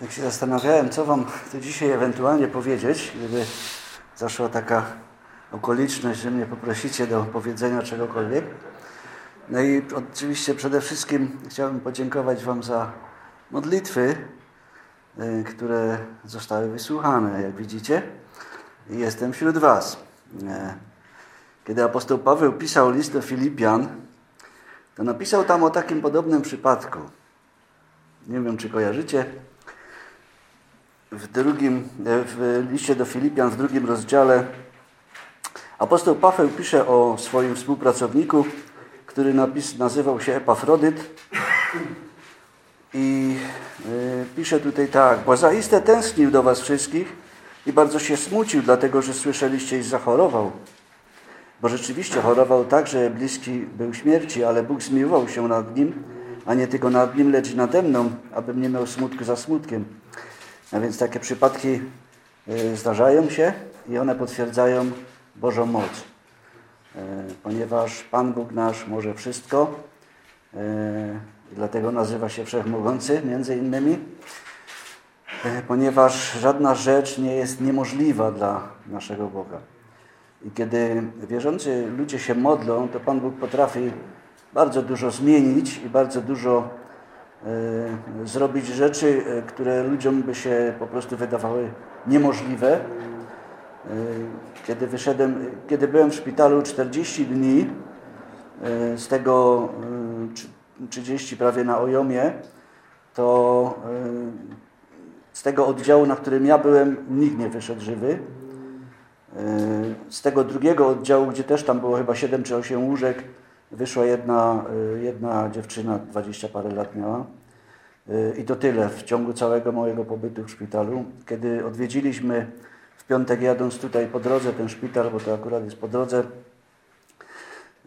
Tak się zastanawiałem, co Wam tu dzisiaj ewentualnie powiedzieć, gdyby zaszła taka okoliczność, że mnie poprosicie do powiedzenia czegokolwiek. No i oczywiście przede wszystkim chciałbym podziękować Wam za modlitwy, y, które zostały wysłuchane, jak widzicie. Jestem wśród Was. E, kiedy apostoł Paweł pisał list do Filipian, to napisał tam o takim podobnym przypadku. Nie wiem, czy kojarzycie w drugim, e, w liście do Filipian, w drugim rozdziale, apostoł Paweł pisze o swoim współpracowniku, który napis, nazywał się Epafrodyt i y, pisze tutaj tak, bo zaiste tęsknił do was wszystkich i bardzo się smucił, dlatego że słyszeliście, iż zachorował. Bo rzeczywiście chorował tak, że bliski był śmierci, ale Bóg zmiłował się nad nim, a nie tylko nad nim, lecz nade mną, abym nie miał smutku za smutkiem. A więc takie przypadki y, zdarzają się i one potwierdzają Bożą moc. Y, ponieważ Pan Bóg nasz może wszystko, y, dlatego nazywa się Wszechmogący między innymi, ponieważ żadna rzecz nie jest niemożliwa dla naszego Boga. I kiedy wierzący ludzie się modlą, to Pan Bóg potrafi bardzo dużo zmienić i bardzo dużo zrobić rzeczy, e, które ludziom by się po prostu wydawały niemożliwe. E, kiedy wyszedłem, kiedy byłem w szpitalu 40 dni, z tego 30 prawie na Ojomie, to z tego oddziału, na którym ja byłem, nikt nie wyszedł żywy. Z tego drugiego oddziału, gdzie też tam było chyba 7 czy 8 łóżek, Wyszła jedna, y, jedna dziewczyna, dwadzieścia parę lat miała. Y, I to tyle w ciągu całego mojego pobytu w szpitalu. Kiedy odwiedziliśmy w piątek jadąc tutaj po drodze ten szpital, bo to akurat jest po drodze,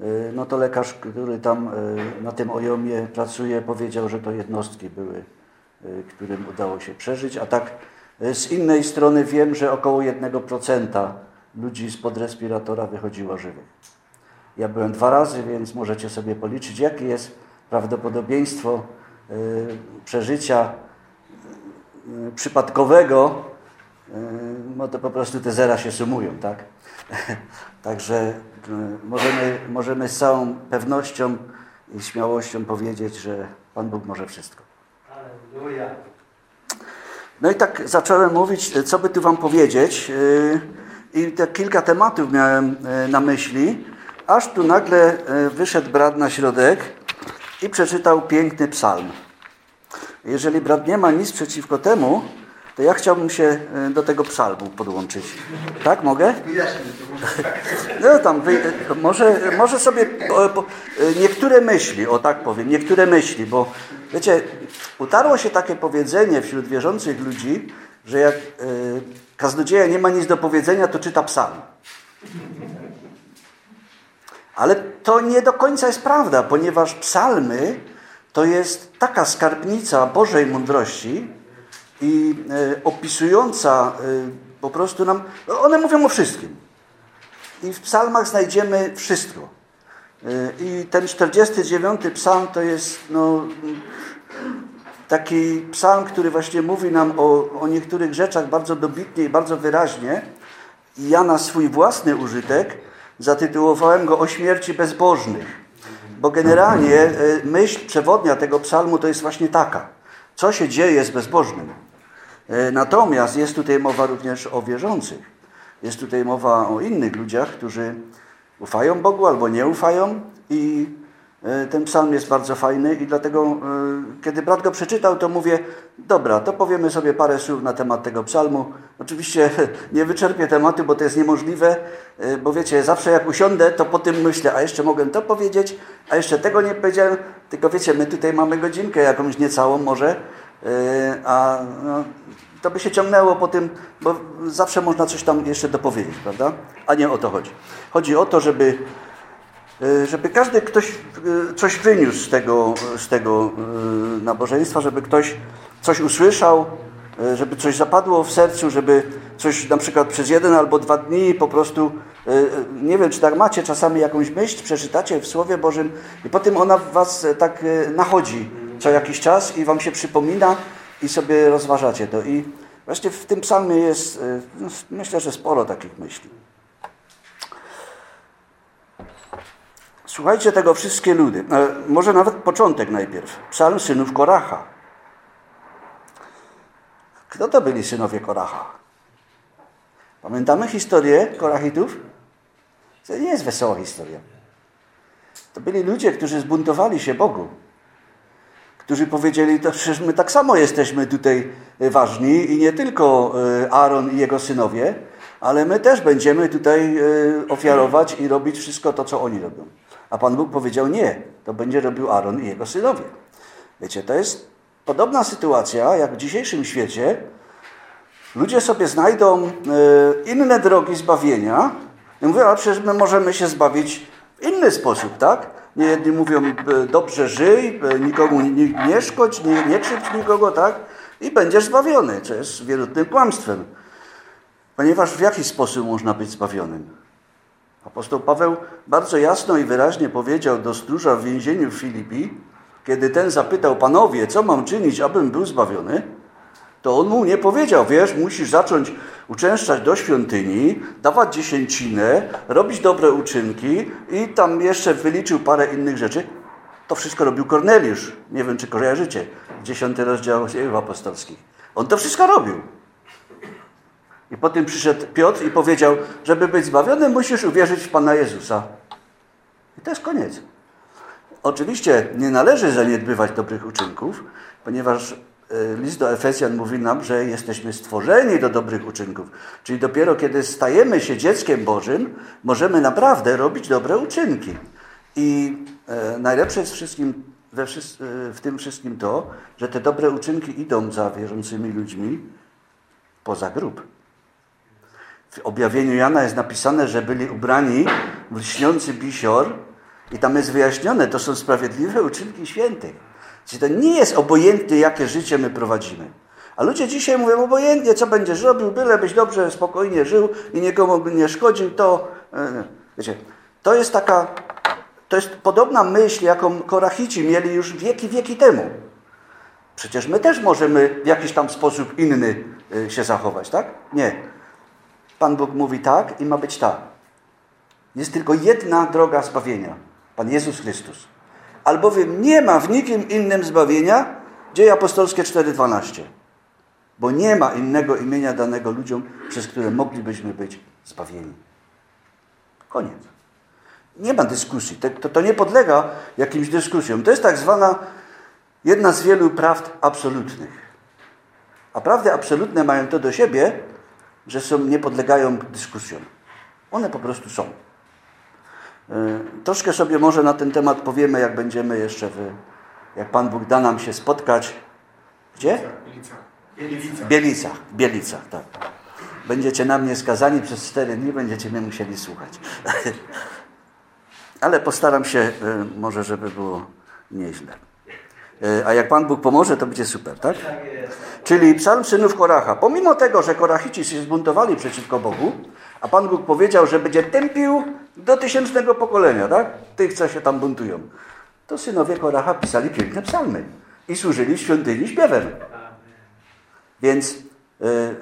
y, no to lekarz, który tam na tym ojomie pracuje, powiedział, że to jednostki były, którym udało się przeżyć, a tak z innej strony wiem, że około 1% ludzi spod respiratora wychodziło żywych. Ja byłem dwa razy, więc możecie sobie policzyć, jakie jest prawdopodobieństwo y, przeżycia y, przypadkowego, y, no to po prostu te zera się sumują, tak? Także możemy, możemy z całą pewnością i śmiałością powiedzieć, że Pan Bóg może wszystko. No i tak zacząłem mówić, co by tu Wam powiedzieć. I tak kilka tematów miałem na myśli. Aż tu nagle e, wyszedł brat na środek i przeczytał piękny psalm. Jeżeli brat nie ma nic przeciwko temu, to ja chciałbym się e, do tego psalmu podłączyć. Tak, mogę? No tam, może, może sobie niektóre myśli, o tak powiem, niektóre myśli, bo wiecie, utarło się takie powiedzenie wśród wierzących ludzi, że jak e, kaznodzieja nie ma nic do powiedzenia, to czyta psalm. Ale to nie do końca jest prawda, ponieważ psalmy to jest taka skarbnica Bożej mądrości i e, opisująca e, po prostu nam, one mówią o wszystkim. I w psalmach znajdziemy wszystko. E, I ten 49 psalm to jest no, taki psalm, który właśnie mówi nam o, o niektórych rzeczach bardzo dobitnie i bardzo wyraźnie. I ja na swój własny użytek zatytułowałem go o śmierci bezbożnych. Bo generalnie e, myśl przewodnia tego psalmu to jest właśnie taka. Co się dzieje z bezbożnym? E, natomiast jest tutaj mowa również o wierzących. Jest tutaj mowa o innych ludziach, którzy ufają Bogu albo nie ufają i ten psalm jest bardzo fajny i dlatego, e, kiedy brat go przeczytał, to mówię, dobra, to powiemy sobie parę słów na temat tego psalmu. Oczywiście nie wyczerpię tematu, bo to jest niemożliwe, e, bo wiecie, zawsze jak usiądę, to po tym myślę, a jeszcze mogę to powiedzieć, a jeszcze tego nie powiedziałem, tylko wiecie, my tutaj mamy godzinkę jakąś niecałą może, a no, to by się ciągnęło po tym, bo zawsze można coś tam jeszcze dopowiedzieć, prawda? A nie o to chodzi. Chodzi o to, żeby E, żeby każdy ktoś e, coś wyniósł z tego, z tego e, nabożeństwa, żeby ktoś coś usłyszał, żeby coś zapadło w sercu, żeby coś na przykład przez jeden albo dwa dni po prostu, nie wiem, czy tak macie czasami jakąś myśl, przeczytacie w Słowie Bożym i potem ona w was tak nachodzi co jakiś czas i wam się przypomina i sobie rozważacie to. I właśnie w tym psalmie jest, e, no, myślę, że sporo takich myśli. Słuchajcie tego wszystkie ludy. Może nawet początek najpierw. Psalm synów Koracha. Kto to byli synowie Koracha? Pamiętamy historię Korachitów? To nie jest wesoła historia. To byli ludzie, którzy zbuntowali się Bogu. Którzy powiedzieli, to przecież my tak samo jesteśmy tutaj ważni i nie tylko e, Aaron i jego synowie, ale my też będziemy tutaj e, ofiarować i robić wszystko to, co oni robią. A Pan Bóg powiedział nie, to będzie robił Aaron i jego synowie. Wiecie, to jest podobna sytuacja jak w dzisiejszym świecie. Ludzie sobie znajdą e, inne drogi zbawienia i mówią, a przecież my możemy się zbawić w inny sposób, tak? Nie jedni mówią, e, dobrze żyj, e, nikomu nie, nie szkodź, nie, nie krzywdź nikogo, tak? I będziesz zbawiony, co jest wierutnym kłamstwem. Ponieważ w jaki sposób można być zbawionym? Apostoł Paweł bardzo jasno i wyraźnie powiedział do stróża w więzieniu w Filipi, kiedy ten zapytał, panowie, co mam czynić, abym był zbawiony? To on mu nie powiedział, wiesz, musisz zacząć uczęszczać do świątyni, dawać dziesięcinę, robić dobre uczynki i tam jeszcze wyliczył parę innych rzeczy. To wszystko robił Korneliusz. Nie wiem, czy kojarzycie. Dziesiąty rozdział dziejów apostolskich. On to wszystko robił. I potem przyszedł Piotr i powiedział, żeby być zbawiony, musisz uwierzyć w Pana Jezusa. I to jest koniec. Oczywiście nie należy zaniedbywać dobrych uczynków, ponieważ e, list do Efesjan mówi nam, że jesteśmy stworzeni do dobrych uczynków. Czyli dopiero kiedy stajemy się dzieckiem Bożym, możemy naprawdę robić dobre uczynki. I e, najlepsze jest wszystkim, e, w tym wszystkim to, że te dobre uczynki idą za wierzącymi ludźmi poza grób. W objawieniu Jana jest napisane, że byli ubrani w lśniący bisior i tam jest wyjaśnione, to są sprawiedliwe uczynki świętych. Czyli to nie jest obojętne, jakie życie my prowadzimy. A ludzie dzisiaj mówią obojętnie, co będziesz robił, bylebyś dobrze, spokojnie żył i nikomu nie szkodził, to... E, wiecie, to jest taka... To jest podobna myśl, jaką Korachici mieli już wieki, wieki temu. Przecież my też możemy w jakiś tam sposób inny e, się zachować, tak? Nie. Pan Bóg mówi tak i ma być tak. Jest tylko jedna droga zbawienia. Pan Jezus Chrystus. Albowiem nie ma w nikim innym zbawienia, dzieje apostolskie 4,12. Bo nie ma innego imienia danego ludziom, przez które moglibyśmy być zbawieni. Koniec. Nie ma dyskusji. To, to nie podlega jakimś dyskusjom. To jest tak zwana jedna z wielu prawd absolutnych. A prawdy absolutne mają to do siebie, że są, nie podlegają dyskusjom. One po prostu są. E, troszkę sobie może na ten temat powiemy, jak będziemy jeszcze w, jak Pan Bóg da nam się spotkać. Gdzie? Bielicach. Bielicach. Bielicach, tak. Będziecie na mnie skazani przez cztery dni, będziecie mnie musieli słuchać. Ale postaram się, e, może żeby było nieźle. E, a jak Pan Bóg pomoże, to będzie super, tak? Czyli psalm synów Koracha. Pomimo tego, że Korachici się zbuntowali przeciwko Bogu, a Pan Bóg powiedział, że będzie tępił do tysięcznego pokolenia, tak? Tych, co się tam buntują. To synowie Koracha pisali piękne psalmy i służyli w świątyni śpiewem. Więc e,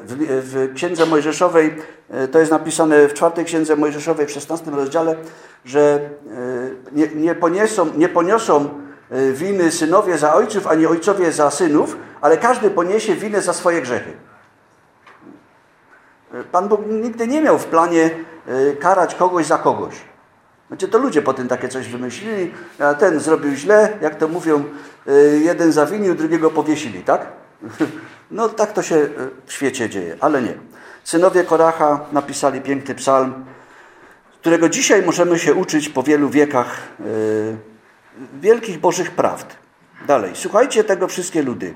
w, w Księdze Mojżeszowej, e, to jest napisane w czwartej Księdze Mojżeszowej w szesnastym rozdziale, że nie, nie, poniosą, nie poniosą winy synowie za ojców, a nie ojcowie za synów, ale każdy poniesie winę za swoje grzechy. Y, Pan Bóg nigdy nie miał w planie y, karać kogoś za kogoś. Znaczy to ludzie potem takie coś wymyślili, a ten zrobił źle, jak to mówią, jeden zawinił, drugiego powiesili, tak? No tak to się w świecie dzieje, ale nie. Synowie Koracha napisali piękny psalm, którego dzisiaj możemy się uczyć po wielu wiekach wielkich Bożych prawd. Dalej, słuchajcie tego wszystkie ludy.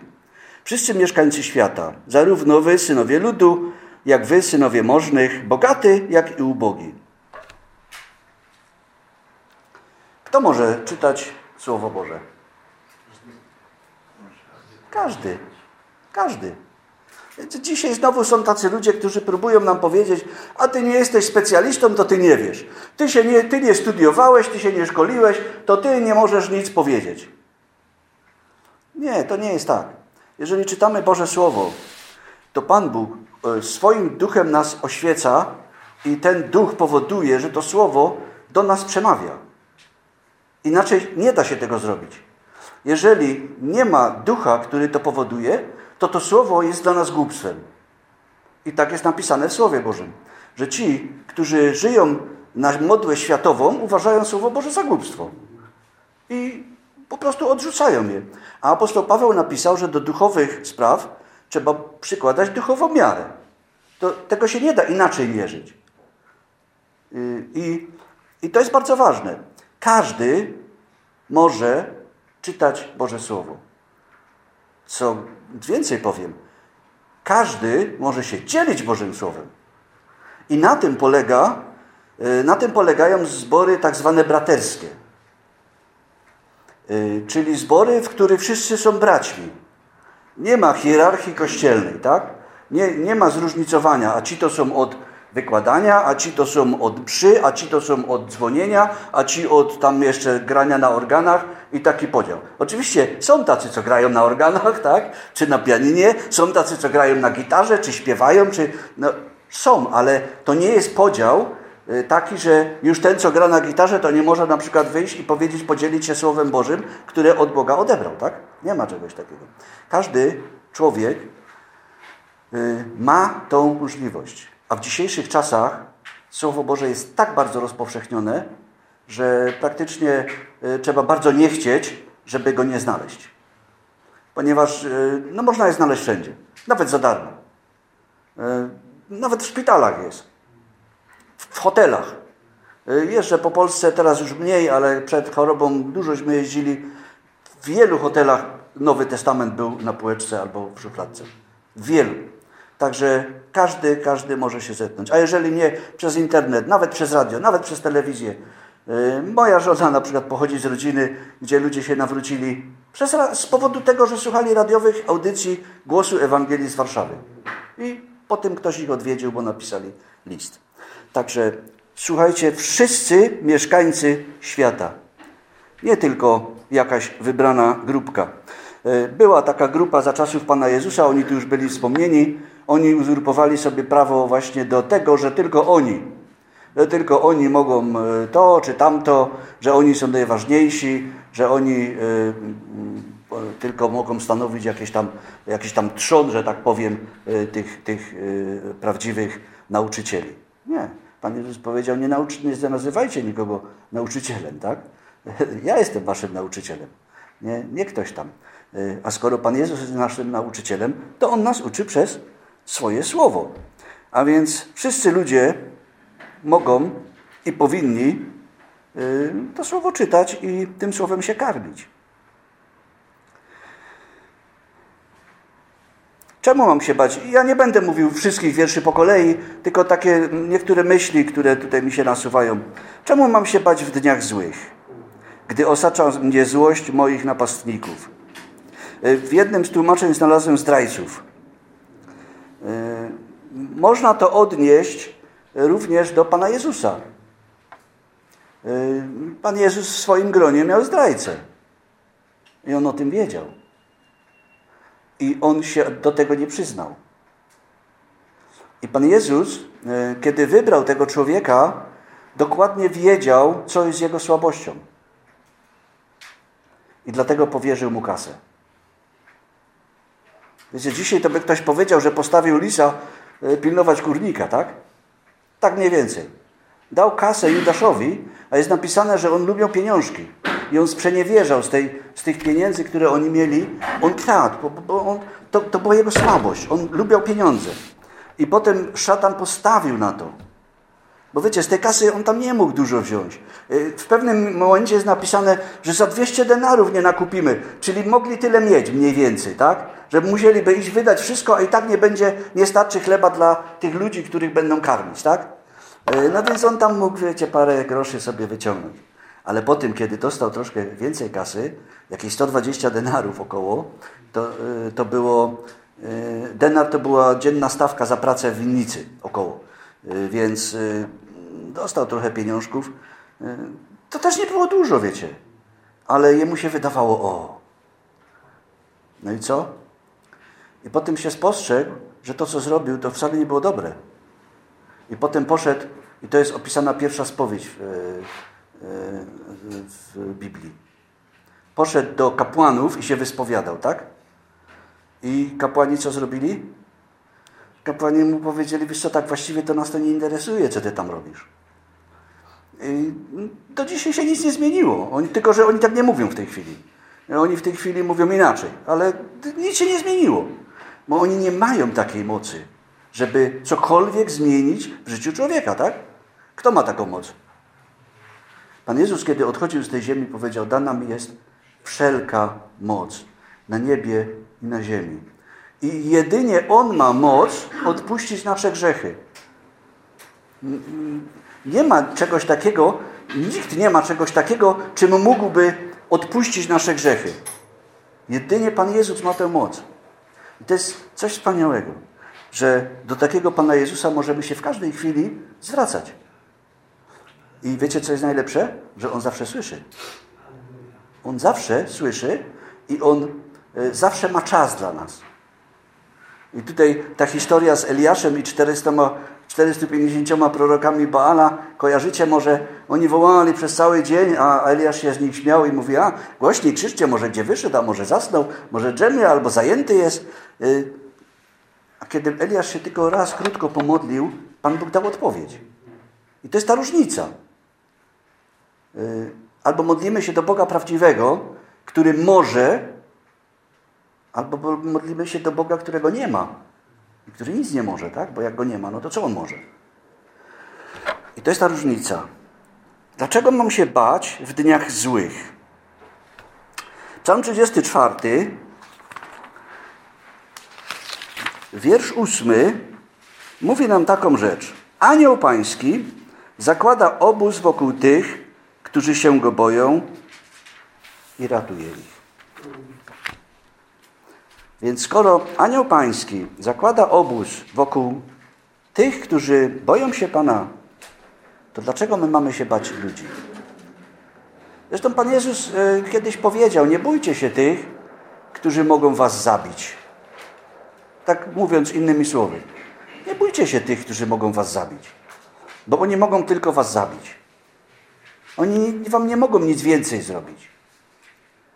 Wszyscy mieszkańcy świata, zarówno wy, synowie ludu, jak wy, synowie możnych, bogaty, jak i ubogi. Kto może czytać Słowo Boże? Każdy. Każdy. Dzisiaj znowu są tacy ludzie, którzy próbują nam powiedzieć, a ty nie jesteś specjalistą, to ty nie wiesz. Ty, się nie, ty nie studiowałeś, ty się nie szkoliłeś, to ty nie możesz nic powiedzieć. Nie, to nie jest tak. Jeżeli czytamy Boże Słowo, to Pan Bóg e, swoim duchem nas oświeca i ten duch powoduje, że to Słowo do nas przemawia. Inaczej nie da się tego zrobić. Jeżeli nie ma ducha, który to powoduje, to to Słowo jest dla nas głupstwem. I tak jest napisane w Słowie Bożym, że ci, którzy żyją na modłę światową, uważają Słowo Boże za głupstwo. I po prostu odrzucają je. A apostoł Paweł napisał, że do duchowych spraw trzeba przykładać duchową miarę. To, tego się nie da inaczej mierzyć. Y, I, I to jest bardzo ważne. Każdy może czytać Boże Słowo. Co więcej powiem, każdy może się dzielić Bożym Słowem. I na tym polega, y, na tym polegają zbory tak zwane braterskie. Y, czyli zbory, w których wszyscy są braćmi. Nie ma hierarchii kościelnej, tak? Nie, nie ma zróżnicowania, a ci to są od wykładania, a ci to są od mszy, a ci to są od dzwonienia, a ci od tam jeszcze grania na organach i taki podział. Oczywiście są tacy, co grają na organach, tak? Czy na pianinie, są tacy, co grają na gitarze, czy śpiewają, czy... No, są, ale to nie jest podział y, taki, że już ten, co gra na gitarze, to nie może na przykład wyjść i powiedzieć, podzielić się Słowem Bożym, które od Boga odebrał, tak? Nie ma czegoś takiego. Każdy człowiek y, ma tą możliwość. A w dzisiejszych czasach Słowo Boże jest tak bardzo rozpowszechnione, że praktycznie y, trzeba bardzo nie chcieć, żeby go nie znaleźć. Ponieważ no, można je znaleźć wszędzie, nawet za darmo. Nawet w szpitalach jest. W hotelach. Jeżdżę po Polsce, teraz już mniej, ale przed chorobą dużośmy jeździli. W wielu hotelach Nowy Testament był na półeczce albo w szufladce. W wielu. Także każdy, każdy może się zetknąć. A jeżeli nie przez internet, nawet przez radio, nawet przez telewizję. Moja żona na przykład pochodzi z rodziny, gdzie ludzie się nawrócili przez, z powodu tego, że słuchali radiowych audycji głosu Ewangelii z Warszawy. I Potem ktoś ich odwiedził, bo napisali list. Także słuchajcie, wszyscy mieszkańcy świata. Nie tylko jakaś wybrana grupka. E, była taka grupa za czasów Pana Jezusa, oni tu już byli wspomnieni. Oni uzurpowali sobie prawo właśnie do tego, że tylko oni, że tylko oni mogą e, to czy tamto, że oni są najważniejsi, że oni e, tylko mogą stanowić jakieś tam, jakiś tam trzon, że tak powiem, tych, tych prawdziwych nauczycieli. Nie. Pan Jezus powiedział, nie, nauczy, nie nazywajcie nikogo nauczycielem, tak? Ja jestem waszym nauczycielem, nie, nie ktoś tam. E, a skoro Pan Jezus jest naszym nauczycielem, to On nas uczy przez swoje słowo. A więc wszyscy ludzie mogą i powinni to słowo czytać i tym słowem się karmić. Czemu mam się bać? Ja nie będę mówił wszystkich wierszy po kolei, tylko takie niektóre myśli, które tutaj mi się nasuwają. Czemu mam się bać w dniach złych, gdy osacza mnie złość moich napastników? W jednym z tłumaczeń znalazłem zdrajców. Można to odnieść również do Pana Jezusa. Pan Jezus w swoim gronie miał zdrajcę. I on o tym wiedział. I on się do tego nie przyznał. I Pan Jezus, e, kiedy wybrał tego człowieka, dokładnie wiedział, co jest jego słabością. I dlatego powierzył mu kasę. Wiecie, dzisiaj to by ktoś powiedział, że postawił lisa e, pilnować kurnika, tak? Tak mniej więcej. Dał kasę Judaszowi, a jest napisane, że on lubił pieniążki i on sprzeniewierzał z, tej, z tych pieniędzy, które oni mieli. On kradł, bo, bo on, to, to była jego słabość. On lubiał pieniądze. I potem szatan postawił na to. Bo wiecie, z tej kasy on tam nie mógł dużo wziąć. Y, w pewnym momencie jest napisane, że za 200 denarów nie nakupimy. Czyli mogli tyle mieć mniej więcej, tak? Że musieliby iść wydać wszystko, a i tak nie będzie, nie starczy chleba dla tych ludzi, których będą karmić, tak? Y, no więc on tam mógł, wiecie, parę groszy sobie wyciągnąć. Ale po tym, kiedy dostał troszkę więcej kasy, jakieś 120 denarów około, to, y, to było, denar to była dzienna stawka za pracę w winnicy około. Więc dostał trochę pieniążków. To też nie było dużo, wiecie. Ale jemu się wydawało, o. No i co? I potem się spostrzegł, że to, co zrobił, to wcale nie było dobre. I potem poszedł, i to jest opisana pierwsza spowiedź w, w Biblii. Poszedł do kapłanów i się wyspowiadał, tak? I kapłani co zrobili? Kapłani mu powiedzieli, wiesz co, tak właściwie to nas to nie interesuje, co ty tam robisz. Do dzisiaj się nic nie zmieniło. Oni, tylko, że oni tak nie mówią w tej chwili. Oni w tej chwili mówią inaczej, ale nic się nie zmieniło. Bo oni nie mają takiej mocy, żeby cokolwiek zmienić w życiu człowieka, tak? Kto ma taką moc? Pan Jezus, kiedy odchodził z tej ziemi, powiedział: Dana mi jest wszelka moc na niebie i na ziemi. I jedynie On ma moc odpuścić nasze grzechy. Nie ma czegoś takiego, nikt nie ma czegoś takiego, czym mógłby odpuścić nasze grzechy. Jedynie Pan Jezus ma tę moc. I to jest coś wspaniałego, że do takiego Pana Jezusa możemy się w każdej chwili zwracać. I wiecie, co jest najlepsze? Że On zawsze słyszy. On zawsze słyszy i On e, zawsze ma czas dla nas. I tutaj ta historia z Eliaszem i 400, 450 prorokami Baala, kojarzycie może, oni wołali przez cały dzień, a Eliasz się z nich śmiał i mówi, a głośniej krzyczcie, może gdzie wyszedł, a może zasnął, może drzemie albo zajęty jest. Y, a kiedy Eliasz się tylko raz krótko pomodlił, Pan Bóg dał odpowiedź. I to jest ta różnica. Y, albo modlimy się do Boga prawdziwego, który może, albo modlimy się do Boga, którego nie ma i który nic nie może, tak? Bo jak go nie ma, no to co on może? I to jest ta różnica. Dlaczego mam się bać w dniach złych? Psalm 34, wiersz 8 mówi nam taką rzecz. Anioł pański zakłada obóz wokół tych, którzy się go boją i ratuje ich. Więc skoro anioł pański zakłada obóz wokół tych, którzy boją się Pana, to dlaczego my mamy się bać ludzi? Zresztą Pan Jezus e, kiedyś powiedział, nie bójcie się tych, którzy mogą was zabić. Tak mówiąc innymi słowy. Nie bójcie się tych, którzy mogą was zabić. Bo oni mogą tylko was zabić. Oni wam nie mogą nic więcej zrobić.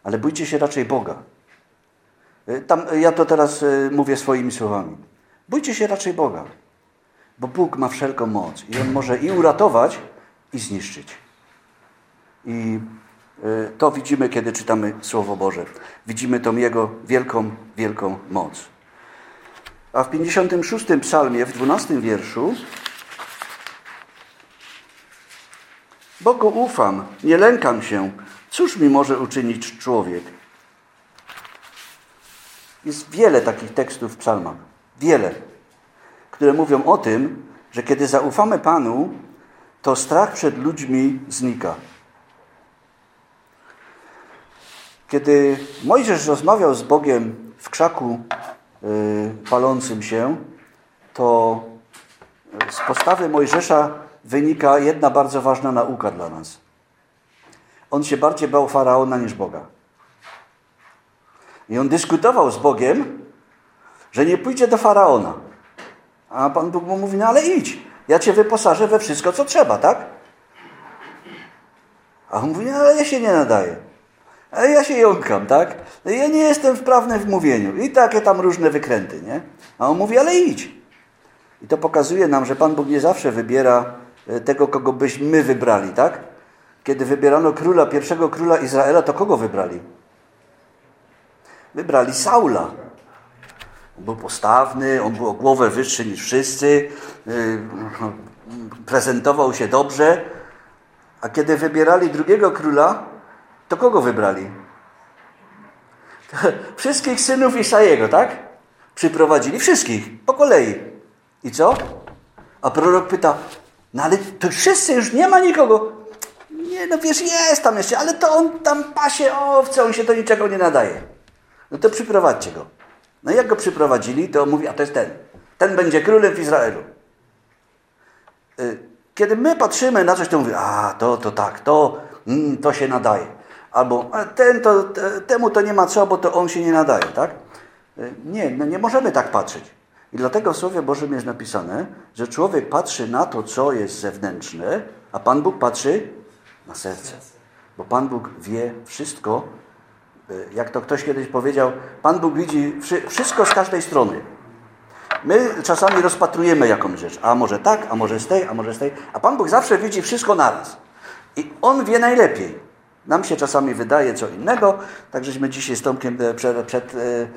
Ale bójcie się raczej Boga. Y, tam, ja to teraz y, mówię swoimi słowami. Bójcie się raczej Boga, bo Bóg ma wszelką moc i On może i uratować, i zniszczyć. I y, to widzimy, kiedy czytamy Słowo Boże. Widzimy tą Jego wielką, wielką moc. A w 56 psalmie, w 12 wierszu Bogu ufam, nie lękam się. Cóż mi może uczynić człowiek? Jest wiele takich tekstów w psalmach. Wiele. Które mówią o tym, że kiedy zaufamy Panu, to strach przed ludźmi znika. Kiedy Mojżesz rozmawiał z Bogiem w krzaku yy, palącym się, to z postawy Mojżesza wynika jedna bardzo ważna nauka dla nas. On się bardziej bał faraona niż Boga. I on dyskutował z Bogiem, że nie pójdzie do faraona. A Pan Bóg mu mówi: No ale idź, ja cię wyposażę we wszystko, co trzeba, tak? A on mówi: No ale ja się nie nadaję. A ja się jąkam, tak? Ja nie jestem wprawny w mówieniu. I takie tam różne wykręty, nie? A on mówi: Ale idź. I to pokazuje nam, że Pan Bóg nie zawsze wybiera e, tego, kogo byśmy wybrali, tak? Kiedy wybierano króla, pierwszego króla Izraela, to kogo wybrali? Wybrali Saula. On był postawny, on był o głowę wyższy niż wszyscy, y, prezentował się dobrze. A kiedy wybierali drugiego króla, to kogo wybrali? Wszystkich synów Isajego, tak? Przyprowadzili wszystkich, po kolei. I co? A prorok pyta, no ale to wszyscy, już nie ma nikogo. Nie, no wiesz, jest tam jeszcze, ale to on tam pasie owce, on się do niczego nie nadaje. No to przyprowadźcie go. No i jak go przyprowadzili, to mówi, a to jest ten. Ten będzie królem w Izraelu. Y, kiedy my patrzymy na coś, to mówi, a to, to tak, to, mm, to się nadaje. Albo ten to, temu to nie ma co, bo to on się nie nadaje, tak? Y, nie, no nie możemy tak patrzeć. I dlatego w Słowie Bożym jest napisane, że człowiek patrzy na to, co jest zewnętrzne, a Pan Bóg patrzy na serce. Bo Pan Bóg wie wszystko. Y, jak to ktoś kiedyś powiedział, Pan Bóg widzi wszystko z każdej strony. My czasami rozpatrujemy jakąś rzecz, a może tak, a może z tej, a może z tej, a Pan Bóg zawsze widzi wszystko naraz. I On wie najlepiej. Nam się czasami wydaje co innego, tak żeśmy dzisiaj z Tomkiem e, przed, przed e, e,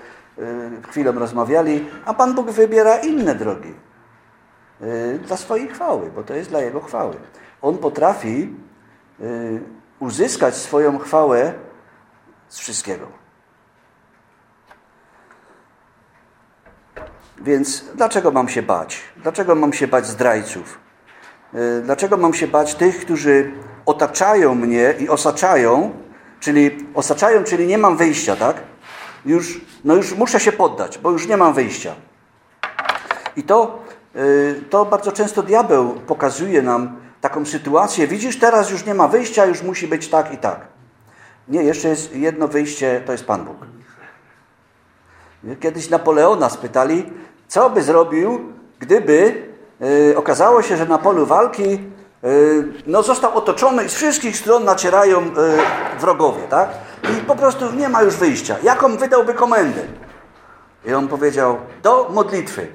chwilą rozmawiali, a Pan Bóg wybiera inne drogi dla swojej chwały, bo to jest dla Jego chwały. On potrafi uzyskać swoją chwałę z wszystkiego. Więc dlaczego mam się bać? Dlaczego mam się bać zdrajców? Dlaczego mam się bać tych, którzy otaczają mnie i osaczają, czyli osaczają, czyli nie mam wyjścia, tak? Już, no już muszę się poddać, bo już nie mam wyjścia. I to, yy, to bardzo często diabeł pokazuje nam taką sytuację. Widzisz, teraz już nie ma wyjścia, już musi być tak i tak. Nie, jeszcze jest jedno wyjście, to jest Pan Bóg. Kiedyś Napoleona spytali, co by zrobił, gdyby yy, okazało się, że na polu walki Y, no, został otoczony i z wszystkich stron nacierają y, wrogowie, tak? I po prostu nie ma już wyjścia. Jaką wydałby komendę? I on powiedział, do modlitwy.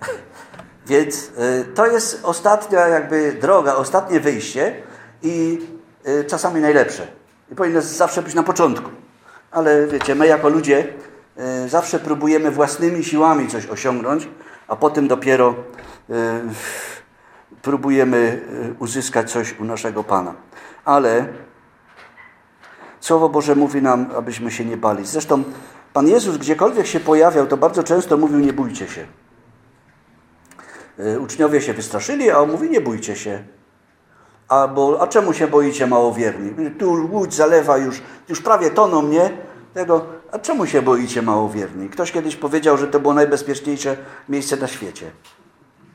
Więc y, to jest ostatnia jakby droga, ostatnie wyjście i czasami najlepsze. I powinno zawsze być na początku. Ale wiecie, my jako ludzie zawsze próbujemy własnymi siłami coś osiągnąć, a potem dopiero próbujemy y, uzyskać coś u naszego Pana. Ale Słowo Boże mówi nam, abyśmy się nie bali. Zresztą Pan Jezus gdziekolwiek się pojawiał, to bardzo często mówił nie bójcie się. Y, uczniowie się wystraszyli, a on mówi nie bójcie się. A, bo, a czemu się boicie małowierni? Tu łódź zalewa już, już prawie toną, nie? Tego, a czemu się boicie małowierni? Ktoś kiedyś powiedział, że to było najbezpieczniejsze miejsce na świecie.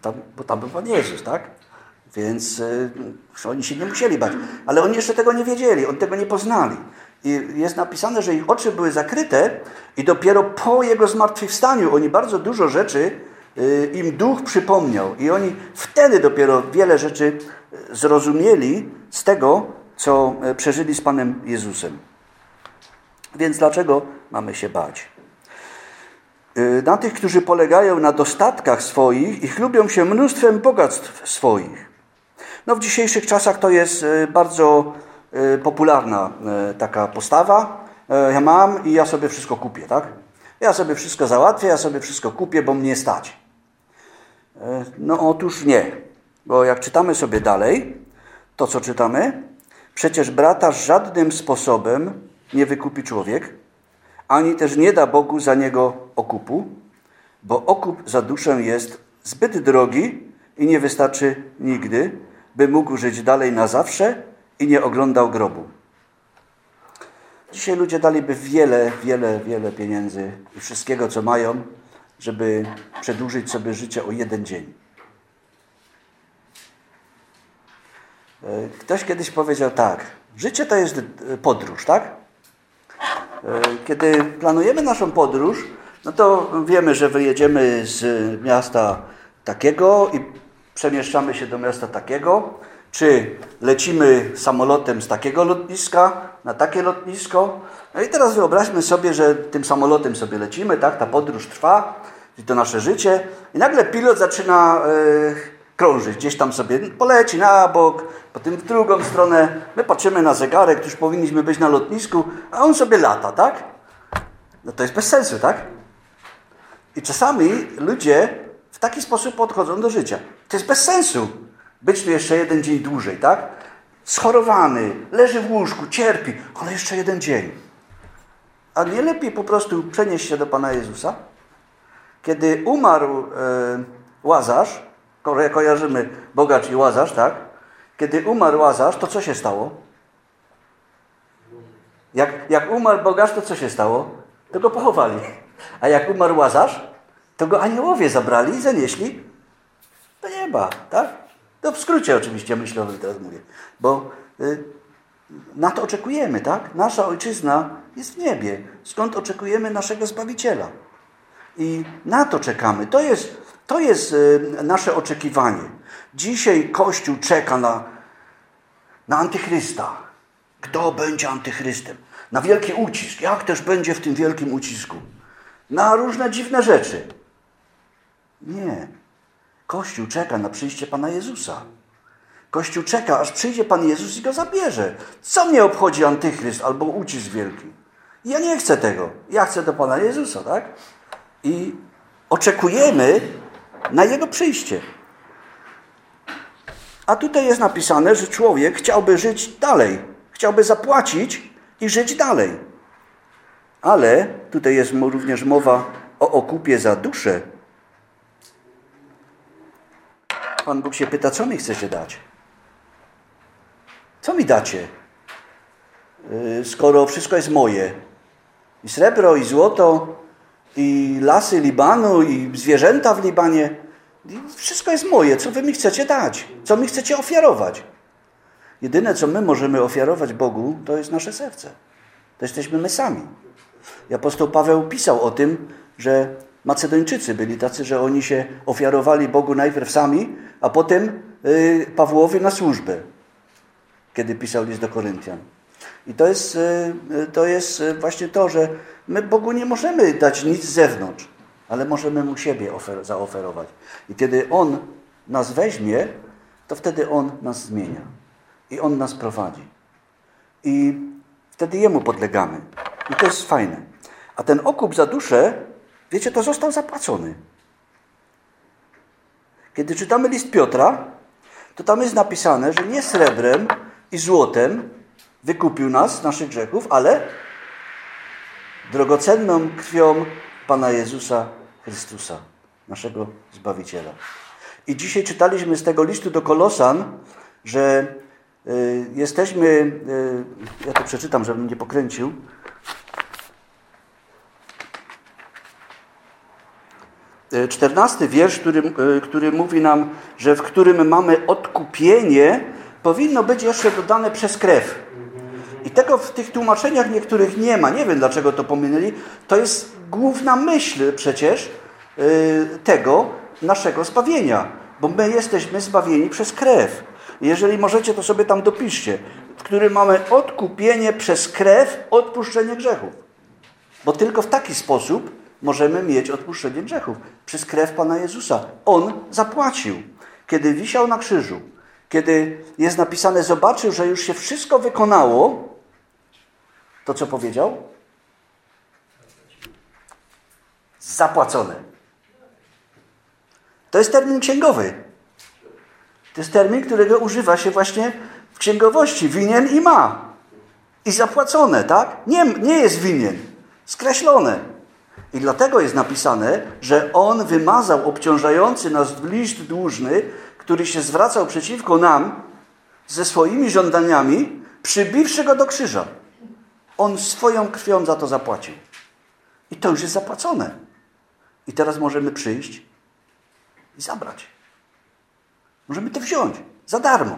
Tam, bo tam był Pan Jezus, tak? Więc y, oni się nie musieli bać. Ale oni jeszcze tego nie wiedzieli, oni tego nie poznali. I jest napisane, że ich oczy były zakryte i dopiero po Jego zmartwychwstaniu oni bardzo dużo rzeczy y, im duch przypomniał. I oni wtedy dopiero wiele rzeczy zrozumieli z tego, co przeżyli z Panem Jezusem. Więc dlaczego mamy się bać? Na tych, którzy polegają na dostatkach swoich i chlubią się mnóstwem bogactw swoich. No w dzisiejszych czasach to jest e, bardzo e, popularna e, taka postawa. Ja mam i ja sobie wszystko kupię, tak? Ja sobie wszystko załatwię, ja sobie wszystko kupię, bo mnie stać. No otóż nie, bo jak czytamy sobie dalej, to co czytamy? Przecież brata żadnym sposobem nie wykupi człowiek, ani też nie da Bogu za niego okupu, bo okup za duszę jest zbyt drogi i nie wystarczy nigdy, by mógł żyć dalej na zawsze i nie oglądał grobu. Dzisiaj ludzie daliby wiele, wiele, wiele pieniędzy i wszystkiego, co mają, żeby przedłużyć sobie życie o jeden dzień. Ktoś kiedyś powiedział tak, życie to jest e, podróż, tak? E, kiedy planujemy naszą podróż, no to wiemy, że wyjedziemy z miasta takiego i przemieszczamy się do miasta takiego, czy lecimy samolotem z takiego lotniska na takie lotnisko. No i teraz wyobraźmy sobie, że tym samolotem sobie lecimy, tak, ta podróż trwa, to nasze życie i nagle pilot zaczyna yy, krążyć, gdzieś tam sobie poleci na bok, potem w drugą stronę. My patrzymy na zegarek, już powinniśmy być na lotnisku, a on sobie lata, tak? No to jest bez sensu, tak? I czasami ludzie w taki sposób podchodzą do życia. To jest bez sensu być tu jeszcze jeden dzień dłużej, tak? Schorowany, leży w łóżku, cierpi, ale jeszcze jeden dzień. A nie lepiej po prostu przenieść się do Pana Jezusa? Kiedy umarł e, Łazarz, kojarzymy bogacz i Łazarz, tak? Kiedy umarł Łazarz, to co się stało? Jak, jak umarł bogacz, to co się stało? To go pochowali. A jak umarł Łazarz, to go aniołowie zabrali i zanieśli do nieba, tak? To w skrócie oczywiście myślowym teraz mówię, bo y, na to oczekujemy, tak? Nasza ojczyzna jest w niebie, skąd oczekujemy naszego Zbawiciela. I na to czekamy. To jest, to jest e, nasze oczekiwanie. Dzisiaj Kościół czeka na, na antychrysta. Kto będzie antychrystem? Na wielki ucisk. Jak też będzie w tym wielkim ucisku? Na różne dziwne rzeczy. Nie. Kościół czeka na przyjście Pana Jezusa. Kościół czeka, aż przyjdzie Pan Jezus i go zabierze. Co mnie obchodzi antychryst albo ucisk wielki? Ja nie chcę tego. Ja chcę do Pana Jezusa, tak? I oczekujemy na Jego przyjście. A tutaj jest napisane, że człowiek chciałby żyć dalej. Chciałby zapłacić i żyć dalej. Ale tutaj jest również mowa o okupie za duszę. Pan Bóg się pyta, co mi chcecie dać? Co mi dacie? Y, skoro wszystko jest moje. I srebro, i złoto, i lasy Libanu, i zwierzęta w Libanie. I wszystko jest moje. Co wy mi chcecie dać? Co mi chcecie ofiarować? Jedyne, co my możemy ofiarować Bogu, to jest nasze serce. To jesteśmy my sami. I apostoł Paweł pisał o tym, że Macedończycy byli tacy, że oni się ofiarowali Bogu najpierw sami, a potem y, Pawłowi na służbę, kiedy pisał list do Koryntian. I to jest, y, y, to jest właśnie to, że my Bogu nie możemy dać nic z zewnątrz, ale możemy Mu siebie ofer zaoferować. I kiedy On nas weźmie, to wtedy On nas zmienia. I On nas prowadzi. I wtedy Jemu podlegamy. I to jest fajne. A ten okup za duszę, wiecie, to został zapłacony. Kiedy czytamy list Piotra, to tam jest napisane, że nie srebrem i złotem wykupił nas z naszych grzechów, ale drogocenną krwią Pana Jezusa Chrystusa, naszego Zbawiciela. I dzisiaj czytaliśmy z tego listu do Kolosan, że y, jesteśmy, y, ja to przeczytam, żebym nie pokręcił. Y, czternasty wiersz, który, który mówi nam, że w którym mamy odkupienie, powinno być jeszcze dodane przez krew. Tego w tych tłumaczeniach niektórych nie ma. Nie wiem, dlaczego to pominęli. To jest główna myśl przecież yy, tego naszego zbawienia. Bo my jesteśmy zbawieni przez krew. Jeżeli możecie, to sobie tam dopiszcie. W którym mamy odkupienie przez krew, odpuszczenie grzechów. Bo tylko w taki sposób możemy mieć odpuszczenie grzechów. Przez krew Pana Jezusa. On zapłacił. Kiedy wisiał na krzyżu, kiedy jest napisane, zobaczył, że już się wszystko wykonało, to co powiedział? Zapłacone. To jest termin księgowy. To jest termin, którego używa się właśnie w księgowości. Winien i ma. I zapłacone, tak? Nie, nie jest winien. Skreślone. I dlatego jest napisane, że on wymazał obciążający nas list dłużny, który się zwracał przeciwko nam ze swoimi żądaniami, przybiwszy go do krzyża. On swoją krwią za to zapłacił. I to już jest zapłacone. I teraz możemy przyjść i zabrać. Możemy to wziąć za darmo.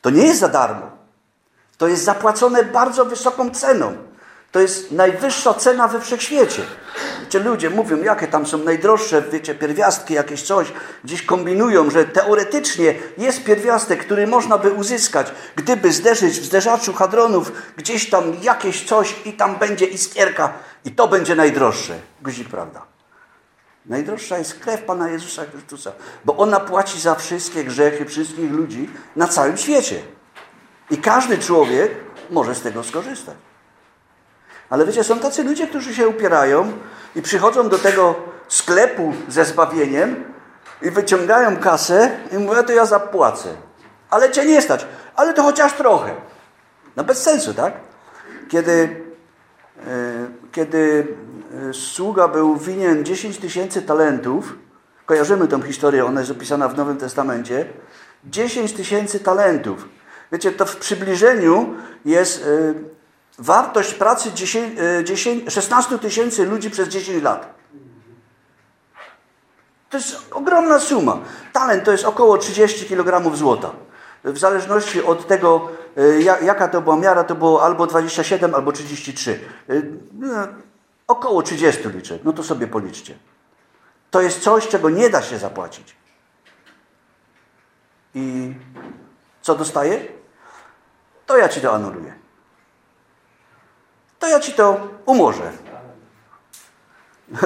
To nie jest za darmo. To jest zapłacone bardzo wysoką ceną. To jest najwyższa cena we wszechświecie. Wiecie, ludzie mówią, jakie tam są najdroższe, wiecie, pierwiastki, jakieś coś. Gdzieś kombinują, że teoretycznie jest pierwiastek, który można by uzyskać, gdyby zderzyć w zderzaczu hadronów gdzieś tam jakieś coś i tam będzie iskierka i to będzie najdroższe. Guzik, prawda? Najdroższa jest krew Pana Jezusa Chrystusa, bo ona płaci za wszystkie grzechy wszystkich ludzi na całym świecie. I każdy człowiek może z tego skorzystać. Ale wiecie, są tacy ludzie, którzy się upierają i przychodzą do tego sklepu ze zbawieniem i wyciągają kasę i mówią, to ja zapłacę. Ale cię nie stać. Ale to chociaż trochę. No bez sensu, tak? Kiedy, e, kiedy e, sługa był winien 10 tysięcy talentów, kojarzymy tą historię, ona jest opisana w Nowym Testamencie, 10 tysięcy talentów. Wiecie, to w przybliżeniu jest e, wartość pracy 10, 10, 16 tysięcy ludzi przez 10 lat. To jest ogromna suma. Talent to jest około 30 kg złota. W zależności od tego, e, jaka to była miara, to było albo 27, albo 33. E, no, Około 30 liczę. No to sobie policzcie. To jest coś, czego nie da się zapłacić. I co dostaję? To ja ci to anuluję. To ja ci to umorzę.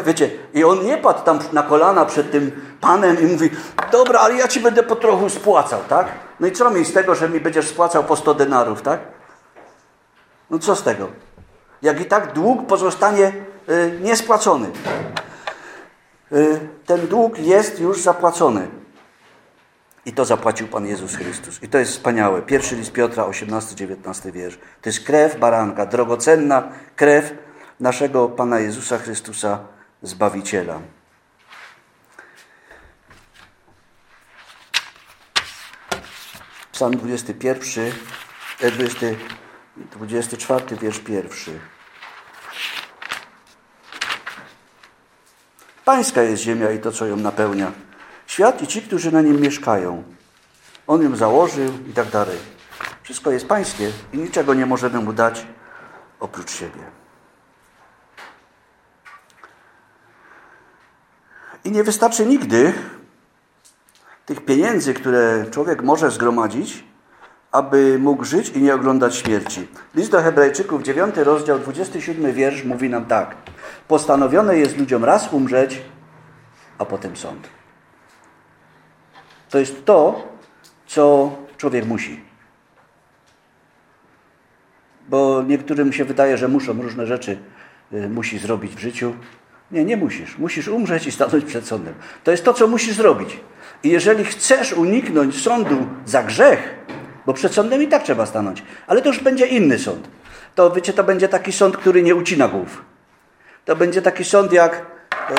Wiecie, i on nie padł tam na kolana przed tym panem i mówi, dobra, ale ja ci będę po trochu spłacał, tak? No i co mi z tego, że mi będziesz spłacał po 100 denarów, tak? No co z tego? Jak i tak dług pozostanie y, niespłacony. Y, ten dług jest już zapłacony. I to zapłacił Pan Jezus Chrystus. I to jest wspaniałe. Pierwszy list Piotra, 18-19 wiersz. To jest krew baranka, drogocenna krew naszego Pana Jezusa Chrystusa, Zbawiciela. Psalm 21, 20, 24, wiersz pierwszy. Pańska jest ziemia i to, co ją napełnia. Świat i ci, którzy na nim mieszkają. On ją założył i tak dalej. Wszystko jest pańskie i niczego nie możemy mu dać oprócz siebie. I nie wystarczy nigdy tych pieniędzy, które człowiek może zgromadzić, aby mógł żyć i nie oglądać śmierci. List do Hebrajczyków, 9 rozdział, 27 wiersz mówi nam tak. Postanowione jest ludziom raz umrzeć, a potem sąd. To jest to, co człowiek musi. Bo niektórym się wydaje, że muszą różne rzeczy y, musi zrobić w życiu. Nie, nie musisz. Musisz umrzeć i stanąć przed sądem. To jest to, co musisz zrobić. I jeżeli chcesz uniknąć sądu za grzech, bo przed sądem i tak trzeba stanąć, ale to już będzie inny sąd. To wiecie, to będzie taki sąd, który nie ucina głów. To będzie taki sąd jak e,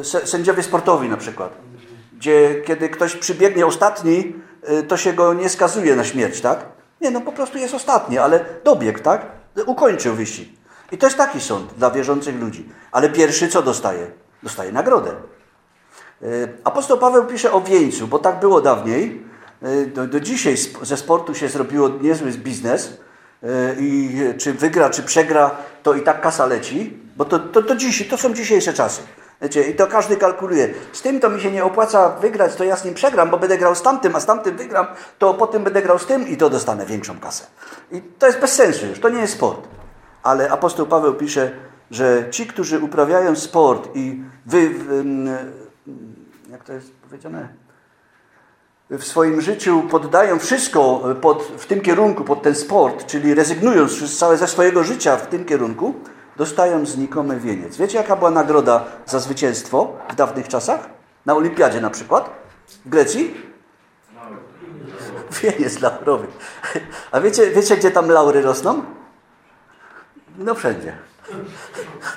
e, sędziowie sportowi na przykład, gdzie kiedy ktoś przybiegnie ostatni, e, to się go nie skazuje na śmierć, tak? Nie, no po prostu jest ostatni, ale dobiegł, tak? Ukończył wyścig. I to jest taki sąd dla wierzących ludzi. Ale pierwszy co dostaje? Dostaje nagrodę. E, apostoł Paweł pisze o wieńcu, bo tak było dawniej. E, do, do dzisiaj ze sportu się zrobiło niezły biznes. I czy wygra, czy przegra, to i tak kasa leci, bo to, to, to, dziś, to są dzisiejsze czasy. Wiecie, I to każdy kalkuluje. Z tym to mi się nie opłaca wygrać, to ja z nim przegram, bo będę grał z tamtym, a z tamtym wygram, to potem będę grał z tym i to dostanę większą kasę. I to jest bez sensu już, to nie jest sport. Ale apostoł Paweł pisze, że ci, którzy uprawiają sport i wy, jak to jest powiedziane, w swoim życiu poddają wszystko pod, w tym kierunku, pod ten sport, czyli rezygnują całe ze swojego życia w tym kierunku, dostają znikomy wieniec. Wiecie, jaka była nagroda za zwycięstwo w dawnych czasach? Na olimpiadzie na przykład? W Grecji? Wieniec laurowy. A wiecie, wiecie, gdzie tam laury rosną? No wszędzie.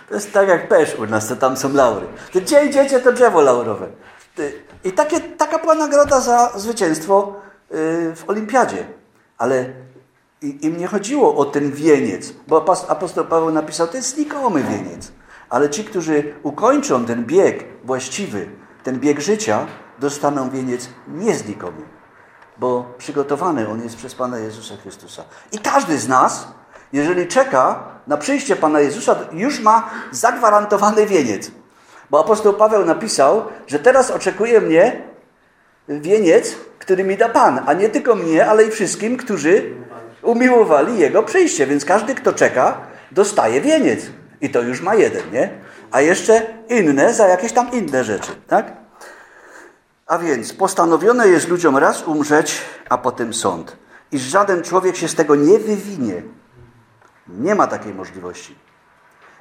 To jest tak jak pesz u nas, to tam są laury. To gdzie idziecie, to drzewo laurowe. I takie, taka była nagroda za zwycięstwo y, w olimpiadzie. Ale im nie chodziło o ten wieniec, bo apostoł Paweł napisał, to jest znikomy wieniec. Ale ci, którzy ukończą ten bieg właściwy, ten bieg życia, dostaną wieniec nieznikomy, bo przygotowany on jest przez Pana Jezusa Chrystusa. I każdy z nas jeżeli czeka na przyjście Pana Jezusa, już ma zagwarantowany wieniec. Bo apostoł Paweł napisał, że teraz oczekuje mnie wieniec, który mi da Pan, a nie tylko mnie, ale i wszystkim, którzy umiłowali Jego przyjście. Więc każdy, kto czeka, dostaje wieniec. I to już ma jeden, nie? A jeszcze inne za jakieś tam inne rzeczy, tak? A więc postanowione jest ludziom raz umrzeć, a potem sąd. I żaden człowiek się z tego nie wywinie. Nie ma takiej możliwości.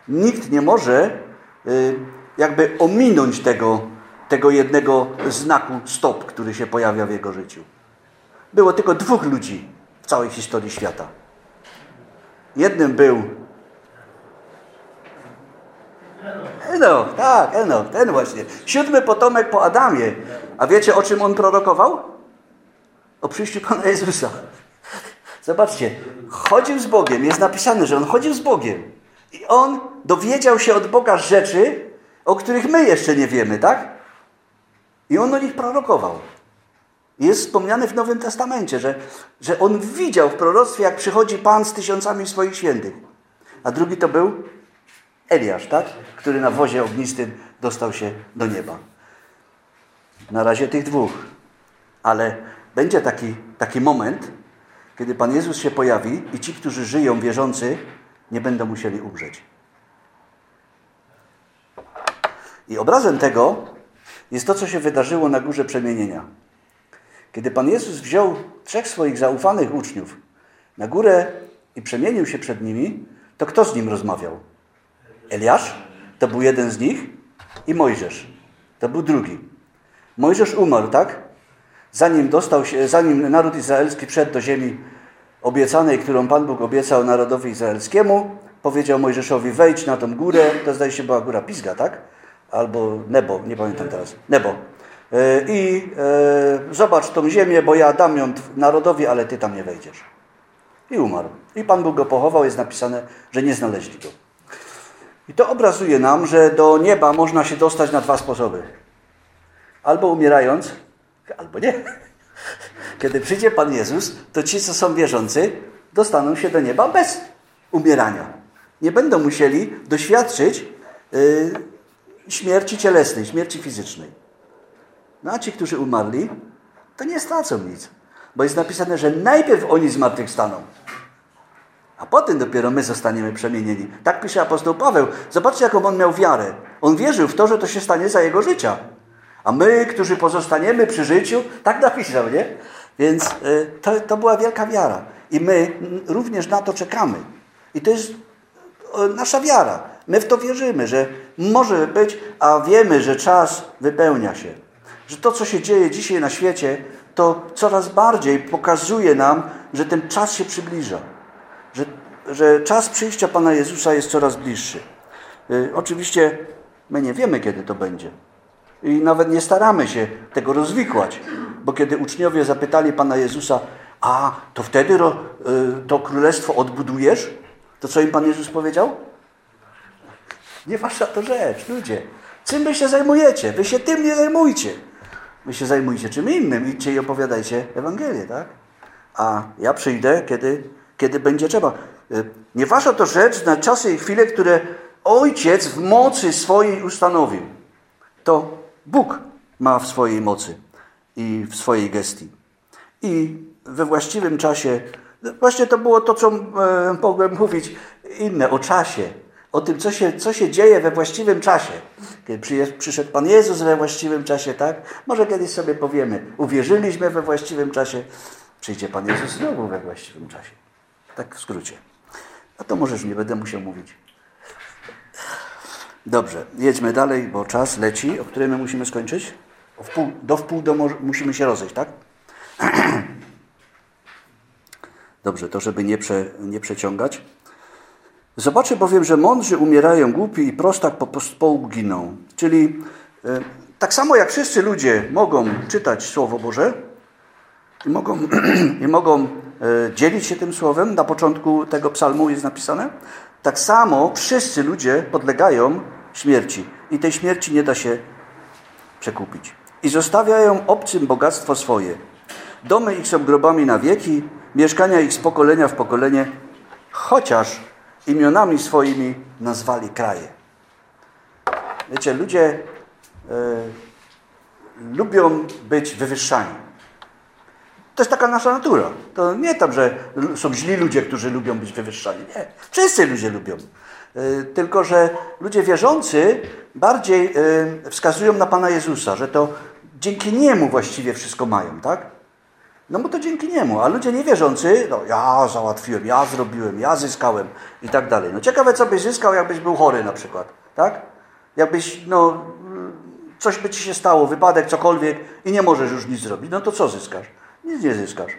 Nikt nie może y, jakby ominąć tego, tego jednego znaku stop, który się pojawia w jego życiu. Było tylko dwóch ludzi całej historii świata. Jednym był Enoch, tak, Enoch, ten właśnie. Siódmy potomek po Adamie. A wiecie, o czym on prorokował? O przyjściu Pana Jezusa. Zobaczcie, chodził z Bogiem, jest napisane, że on chodził z Bogiem. I on dowiedział się od Boga rzeczy, o których my jeszcze nie wiemy, tak? I on o nich prorokował. Jest wspomniane w Nowym Testamencie, że, że on widział w proroctwie, jak przychodzi Pan z tysiącami swoich świętych. A drugi to był Eliasz, tak? Który na wozie ognistym dostał się do nieba. Na razie tych dwóch. Ale będzie taki, taki moment, kiedy Pan Jezus się pojawi i ci, którzy żyją, wierzący, nie będą musieli umrzeć. I obrazem tego jest to, co się wydarzyło na górze przemienienia. Kiedy Pan Jezus wziął trzech swoich zaufanych uczniów na górę i przemienił się przed nimi, to kto z nim rozmawiał? Eliasz, to był jeden z nich, i Mojżesz, to był drugi. Mojżesz umarł, tak? Zanim dostał się, zanim naród izraelski wszedł do ziemi obiecanej, którą Pan Bóg obiecał narodowi izraelskiemu, powiedział Mojżeszowi, wejdź na tą górę, to zdaje się była góra Pisga, tak? Albo Nebo, nie pamiętam teraz. Nebo. E, I e, zobacz tą ziemię, bo ja dam ją narodowi, ale ty tam nie wejdziesz. I umarł. I Pan Bóg go pochował, jest napisane, że nie znaleźli go. I to obrazuje nam, że do nieba można się dostać na dwa sposoby. Albo umierając, albo nie. Kiedy przyjdzie Pan Jezus, to ci, co są wierzący, dostaną się do nieba bez umierania. Nie będą musieli doświadczyć yy, śmierci cielesnej, śmierci fizycznej. No a ci, którzy umarli, to nie stracą nic. Bo jest napisane, że najpierw oni zmartwychwstaną. A potem dopiero my zostaniemy przemienieni. Tak pisze apostoł Paweł. Zobaczcie, jaką on miał wiarę. On wierzył w to, że to się stanie za jego życia. A my, którzy pozostaniemy przy życiu, tak napisał, nie? Więc y, to, to była wielka wiara. I my również na to czekamy. I to jest nasza wiara. My w to wierzymy, że może być, a wiemy, że czas wypełnia się. Że to, co się dzieje dzisiaj na świecie, to coraz bardziej pokazuje nam, że ten czas się przybliża że, że czas przyjścia Pana Jezusa jest coraz bliższy. Y, oczywiście my nie wiemy, kiedy to będzie. I nawet nie staramy się tego rozwikłać, bo kiedy uczniowie zapytali Pana Jezusa, a to wtedy ro, y, to królestwo odbudujesz? To co im Pan Jezus powiedział? Nie wasza to rzecz, ludzie. Czym wy się zajmujecie? Wy się tym nie zajmujcie. Wy się zajmujcie czym innym. Idźcie i opowiadajcie Ewangelię, tak? A ja przyjdę, kiedy kiedy będzie trzeba. E, nie wasza to rzecz na czasy i chwile, które Ojciec w mocy swojej ustanowił. To Bóg ma w swojej mocy i w swojej gestii. I we właściwym czasie, właśnie to było to, co e, mogłem mówić inne o czasie, o tym, co się, co się dzieje we właściwym czasie. Kiedy przyszedł Pan Jezus we właściwym czasie, tak? Może kiedyś sobie powiemy, uwierzyliśmy we właściwym czasie, przyjdzie Pan Jezus znowu we właściwym czasie. Tak w skrócie. A to możesz, nie będę musiał mówić. Dobrze, jedźmy dalej, bo czas leci. O którym my musimy skończyć? Wpół, do wpół do musimy się rozejść, tak? Dobrze, to żeby nie, prze, nie przeciągać. Zobaczę bowiem, że mądrzy umierają, głupi i prostak po pospołu giną. Czyli e, tak samo jak wszyscy ludzie mogą czytać Słowo Boże i mogą, i mogą E, dzielić się tym słowem. Na początku tego psalmu jest napisane. Tak samo wszyscy ludzie podlegają śmierci i tej śmierci nie da się przekupić. I zostawiają obcym bogactwo swoje. Domy ich są grobami na wieki, mieszkania ich z pokolenia w pokolenie, chociaż imionami swoimi nazwali kraje. Wiecie, ludzie y, lubią być wywyższani. To jest taka nasza natura. To nie tam, że są źli ludzie, którzy lubią być wywyższani. Nie. Wszyscy ludzie lubią. E, tylko, że ludzie wierzący bardziej e, wskazują na Pana Jezusa, że to dzięki Niemu właściwie wszystko mają, tak? No bo to dzięki Niemu. A ludzie niewierzący, no ja załatwiłem, ja zrobiłem, ja zyskałem i tak dalej. No ciekawe, co byś zyskał, jakbyś był chory na przykład, tak? Jakbyś, no, coś by ci się stało, wypadek, cokolwiek i nie możesz już nic zrobić, no to co zyskasz? Nic nie zyskasz.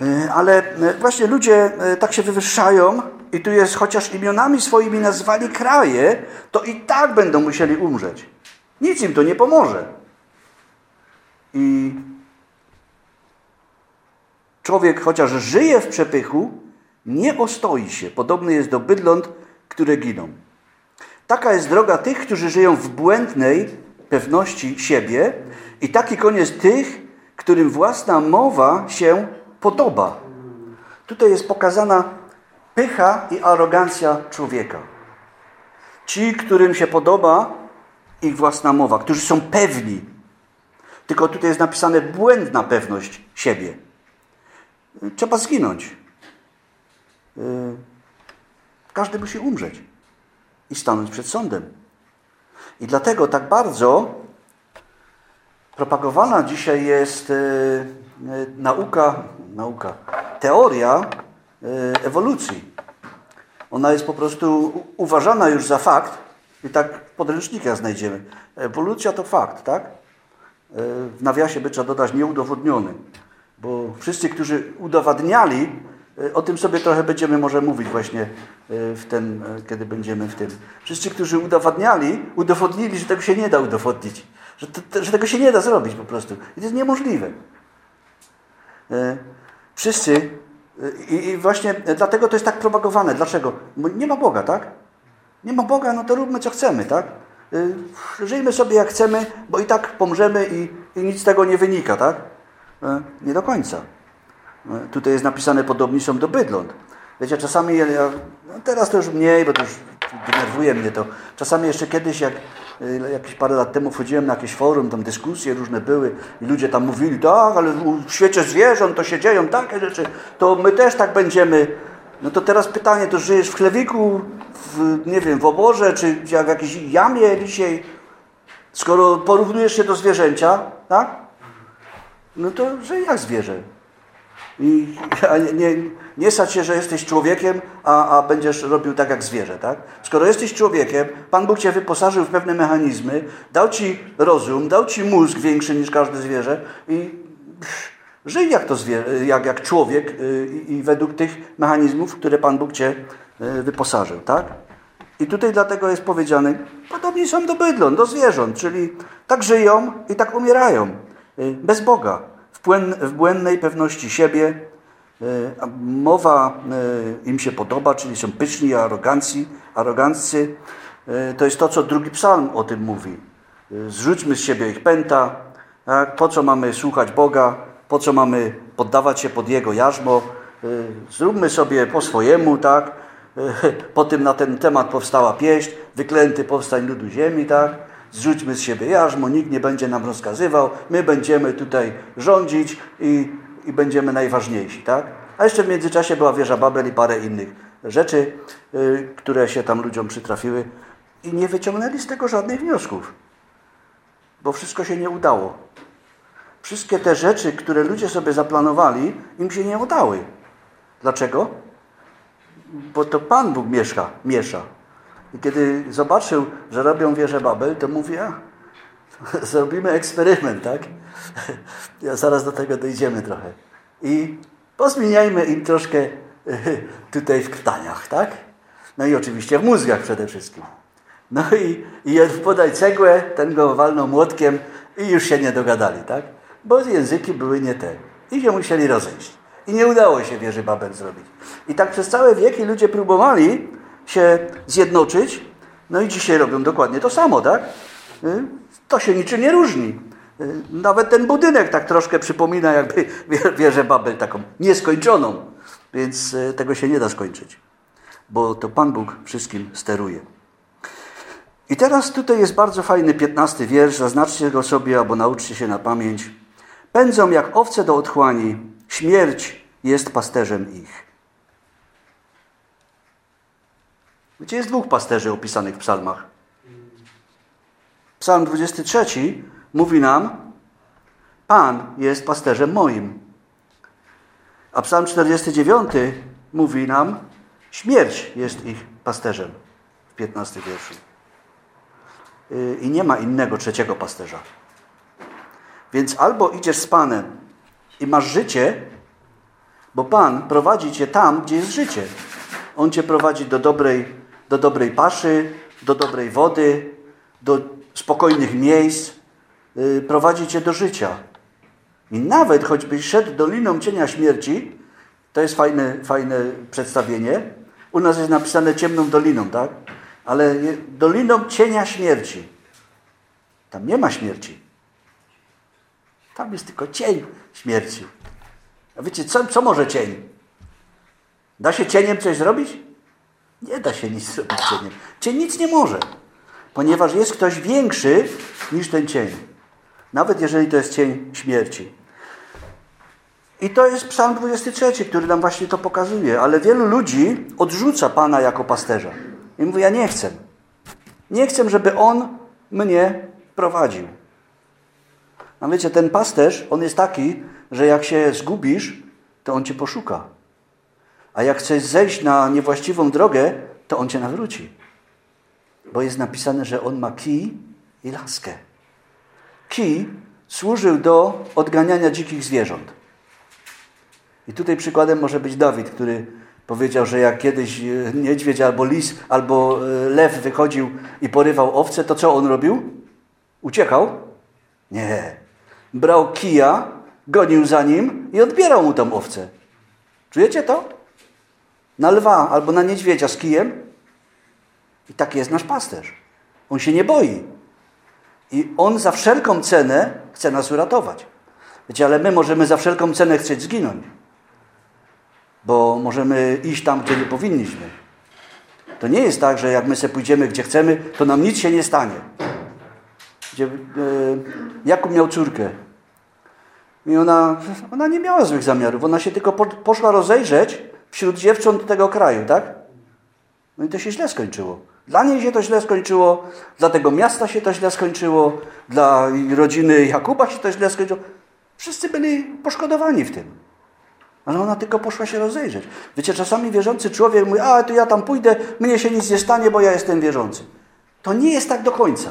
E, ale e, właśnie ludzie e, tak się wywyższają i tu jest, chociaż imionami swoimi nazwali kraje, to i tak będą musieli umrzeć. Nic im to nie pomoże. I człowiek, chociaż żyje w przepychu, nie ostoi się. Podobny jest do bydląt, które giną. Taka jest droga tych, którzy żyją w błędnej pewności siebie i taki koniec tych, którym własna mowa się podoba. Tutaj jest pokazana pycha i arogancja człowieka. Ci, którym się podoba ich własna mowa, którzy są pewni. Tylko tutaj jest napisane błędna pewność siebie. Trzeba zginąć. Y, każdy musi umrzeć i stanąć przed sądem. I dlatego tak bardzo propagowana dzisiaj jest y, y, nauka, nauka, teoria ewolucji. Ona jest po prostu uważana już za fakt i tak w podręcznikach znajdziemy. Ewolucja to fakt, tak? W nawiasie by trzeba dodać nieudowodniony, bo wszyscy, którzy udowadniali, E, o tym sobie trochę będziemy może mówić właśnie e, w ten, e, kiedy będziemy w tym. Wszyscy, którzy udowadniali, udowodnili, że tego się nie da udowodnić. Że, to, że tego się nie da zrobić po prostu. I to jest niemożliwe. Wszyscy i, i właśnie dlatego to jest tak propagowane. Dlaczego? Bo nie ma Boga, tak? Nie ma Boga, no to róbmy co chcemy, tak? Żyjmy sobie jak chcemy, bo i tak pomrzemy i, i nic z tego nie wynika, tak? Nie do końca. Tutaj jest napisane podobni są do bydląt. Wiecie, czasami, ja, no teraz to już mniej, bo to już denerwuje mnie to. Czasami jeszcze kiedyś, jak y, jakieś parę lat temu wchodziłem na jakieś forum, tam dyskusje różne były i ludzie tam mówili, tak, ale w świecie zwierząt to się dzieją takie rzeczy, to my też tak będziemy. No to teraz pytanie, to żyjesz w chlewiku, w, nie wiem, w oborze, czy w jakiejś jamie dzisiaj, skoro porównujesz się do zwierzęcia, tak? No to, że jak zwierzę? I nie, nie, nie sać się, że jesteś człowiekiem, a, a będziesz robił tak jak zwierzę, tak? Skoro jesteś człowiekiem, Pan Bóg Cię wyposażył w pewne mechanizmy, dał Ci rozum, dał Ci mózg większy niż każde zwierzę i żyj jak, to jak, jak człowiek y, i, według tych mechanizmów, które Pan Bóg Cię y, wyposażył, tak? I tutaj dlatego jest powiedziane, podobni są do bydląt, do zwierząt, czyli tak żyją i tak umierają, bez Boga w błędnej pewności siebie. E, mowa e, im się podoba, czyli są pyszni arogancji, aroganccy. To jest to, co drugi psalm o tym mówi. Zrzućmy z siebie ich pęta. Tak? Po co mamy słuchać Boga? Po co mamy poddawać się pod Jego jarzmo? Zróbmy sobie po swojemu, tak? Po tym na ten temat powstała pieśń, wyklęty powstań ludu ziemi, tak? Zrzućmy z siebie jarzmo, nikt nie będzie nam rozkazywał, my będziemy tutaj rządzić i, i będziemy najważniejsi, tak? A jeszcze w międzyczasie była wieża Babel i parę innych rzeczy, yy, które się tam ludziom przytrafiły i nie wyciągnęli z tego żadnych wniosków, bo wszystko się nie udało. Wszystkie te rzeczy, które ludzie sobie zaplanowali, im się nie udały. Dlaczego? Bo to Pan Bóg mieszka, miesza. I kiedy zobaczył, że robią wieżę Babel, to mówi, a zrobimy eksperyment, tak? Ja zaraz do tego dojdziemy trochę. I pozmieniajmy im troszkę tutaj w krtaniach, tak? No i oczywiście w mózgach przede wszystkim. No i, i podaj cegłę, ten go walnął młotkiem i już się nie dogadali, tak? Bo języki były nie te. I się musieli rozejść. I nie udało się wieży Babel zrobić. I tak przez całe wieki ludzie próbowali, się zjednoczyć. No i dzisiaj robią dokładnie to samo, tak? Y? To się niczym nie różni. Y? Nawet ten budynek tak troszkę przypomina jakby wieżę Babel, taką nieskończoną. Więc y, tego się nie da skończyć, bo to Pan Bóg wszystkim steruje. I teraz tutaj jest bardzo fajny piętnasty wiersz, zaznaczcie go sobie albo nauczcie się na pamięć. Pędzą jak owce do otchłani, śmierć jest pasterzem ich. Gdzie jest dwóch pasterzy opisanych w psalmach. Psalm 23 mówi nam, Pan jest pasterzem moim. A psalm 49 mówi nam, śmierć jest ich pasterzem w 15 wierszu. Y, I nie ma innego trzeciego pasterza. Więc albo idziesz z Panem i masz życie, bo Pan prowadzi cię tam, gdzie jest życie. On cię prowadzi do dobrej do dobrej paszy, do dobrej wody, do spokojnych miejsc, y, prowadzi cię do życia. I nawet choćbyś szedł doliną cienia śmierci, to jest fajne, fajne przedstawienie. U nas jest napisane ciemną doliną, tak? Ale doliną cienia śmierci. Tam nie ma śmierci. Tam jest tylko cień śmierci. A wiecie, co, co może cień? Da się cieniem coś zrobić? Nie da się nic zrobić cieniem. Cień nic nie może, ponieważ jest ktoś większy niż ten cień. Nawet jeżeli to jest cień śmierci. I to jest Psalm 23, który nam właśnie to pokazuje. Ale wielu ludzi odrzuca Pana jako pasterza. I mówi, ja nie chcę. Nie chcę, żeby On mnie prowadził. A wiecie, ten pasterz, on jest taki, że jak się zgubisz, to on cię poszuka. A jak chcesz zejść na niewłaściwą drogę, to on cię nawróci. Bo jest napisane, że on ma kij i laskę. Kij służył do odganiania dzikich zwierząt. I tutaj przykładem może być Dawid, który powiedział, że jak kiedyś e, niedźwiedź albo lis albo e, lew wychodził i porywał owce, to co on robił? Uciekał? Nie. Brał kija, gonił za nim i odbierał mu tą owcę. Czujecie to? Na lwa albo na niedźwiedzia z kijem. I taki jest nasz pasterz. On się nie boi. I on za wszelką cenę chce nas uratować. Wiecie, ale my możemy za wszelką cenę chcieć zginąć. Bo możemy iść tam, gdzie nie powinniśmy. To nie jest tak, że jak my sobie pójdziemy, gdzie chcemy, to nam nic się nie stanie. Gdzie, e, Jakub miał córkę. I ona, ona nie miała złych zamiarów. Ona się tylko po, poszła rozejrzeć wśród dziewcząt tego kraju, tak? No i to się źle skończyło. Dla niej się to źle skończyło, dla tego miasta się to źle skończyło, dla rodziny Jakuba się to źle skończyło. Wszyscy byli poszkodowani w tym. Ale ona tylko poszła się rozejrzeć. Wiecie, czasami wierzący człowiek mówi, a to ja tam pójdę, mnie się nic nie stanie, bo ja jestem wierzący. To nie jest tak do końca.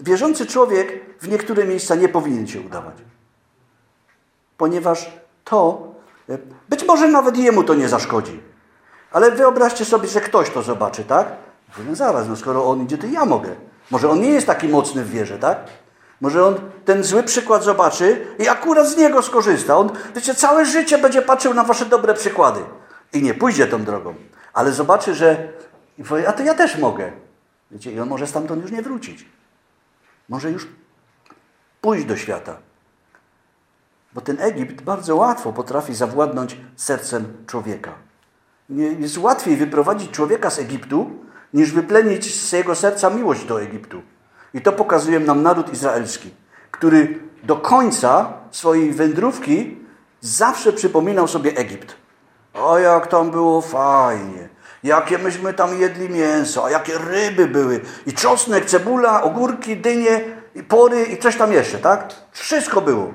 Wierzący człowiek w niektóre miejsca nie powinien się udawać. Ponieważ to, być może nawet jemu to nie zaszkodzi. Ale wyobraźcie sobie, że ktoś to zobaczy, tak? No zaraz, no skoro on idzie, to ja mogę. Może on nie jest taki mocny w wierze, tak? Może on ten zły przykład zobaczy i akurat z niego skorzysta. On, wiecie, całe życie będzie patrzył na wasze dobre przykłady i nie pójdzie tą drogą. Ale zobaczy, że a to ja też mogę. Wiecie, i on może stamtąd już nie wrócić. Może już pójść do świata. Bo ten Egipt bardzo łatwo potrafi zawładnąć sercem człowieka. Jest łatwiej wyprowadzić człowieka z Egiptu, niż wyplenić z jego serca miłość do Egiptu. I to pokazuje nam naród izraelski, który do końca swojej wędrówki zawsze przypominał sobie Egipt. O, jak tam było fajnie. Jakie myśmy tam jedli mięso, a jakie ryby były. I czosnek, cebula, ogórki, dynie, i pory i coś tam jeszcze, tak? Wszystko było.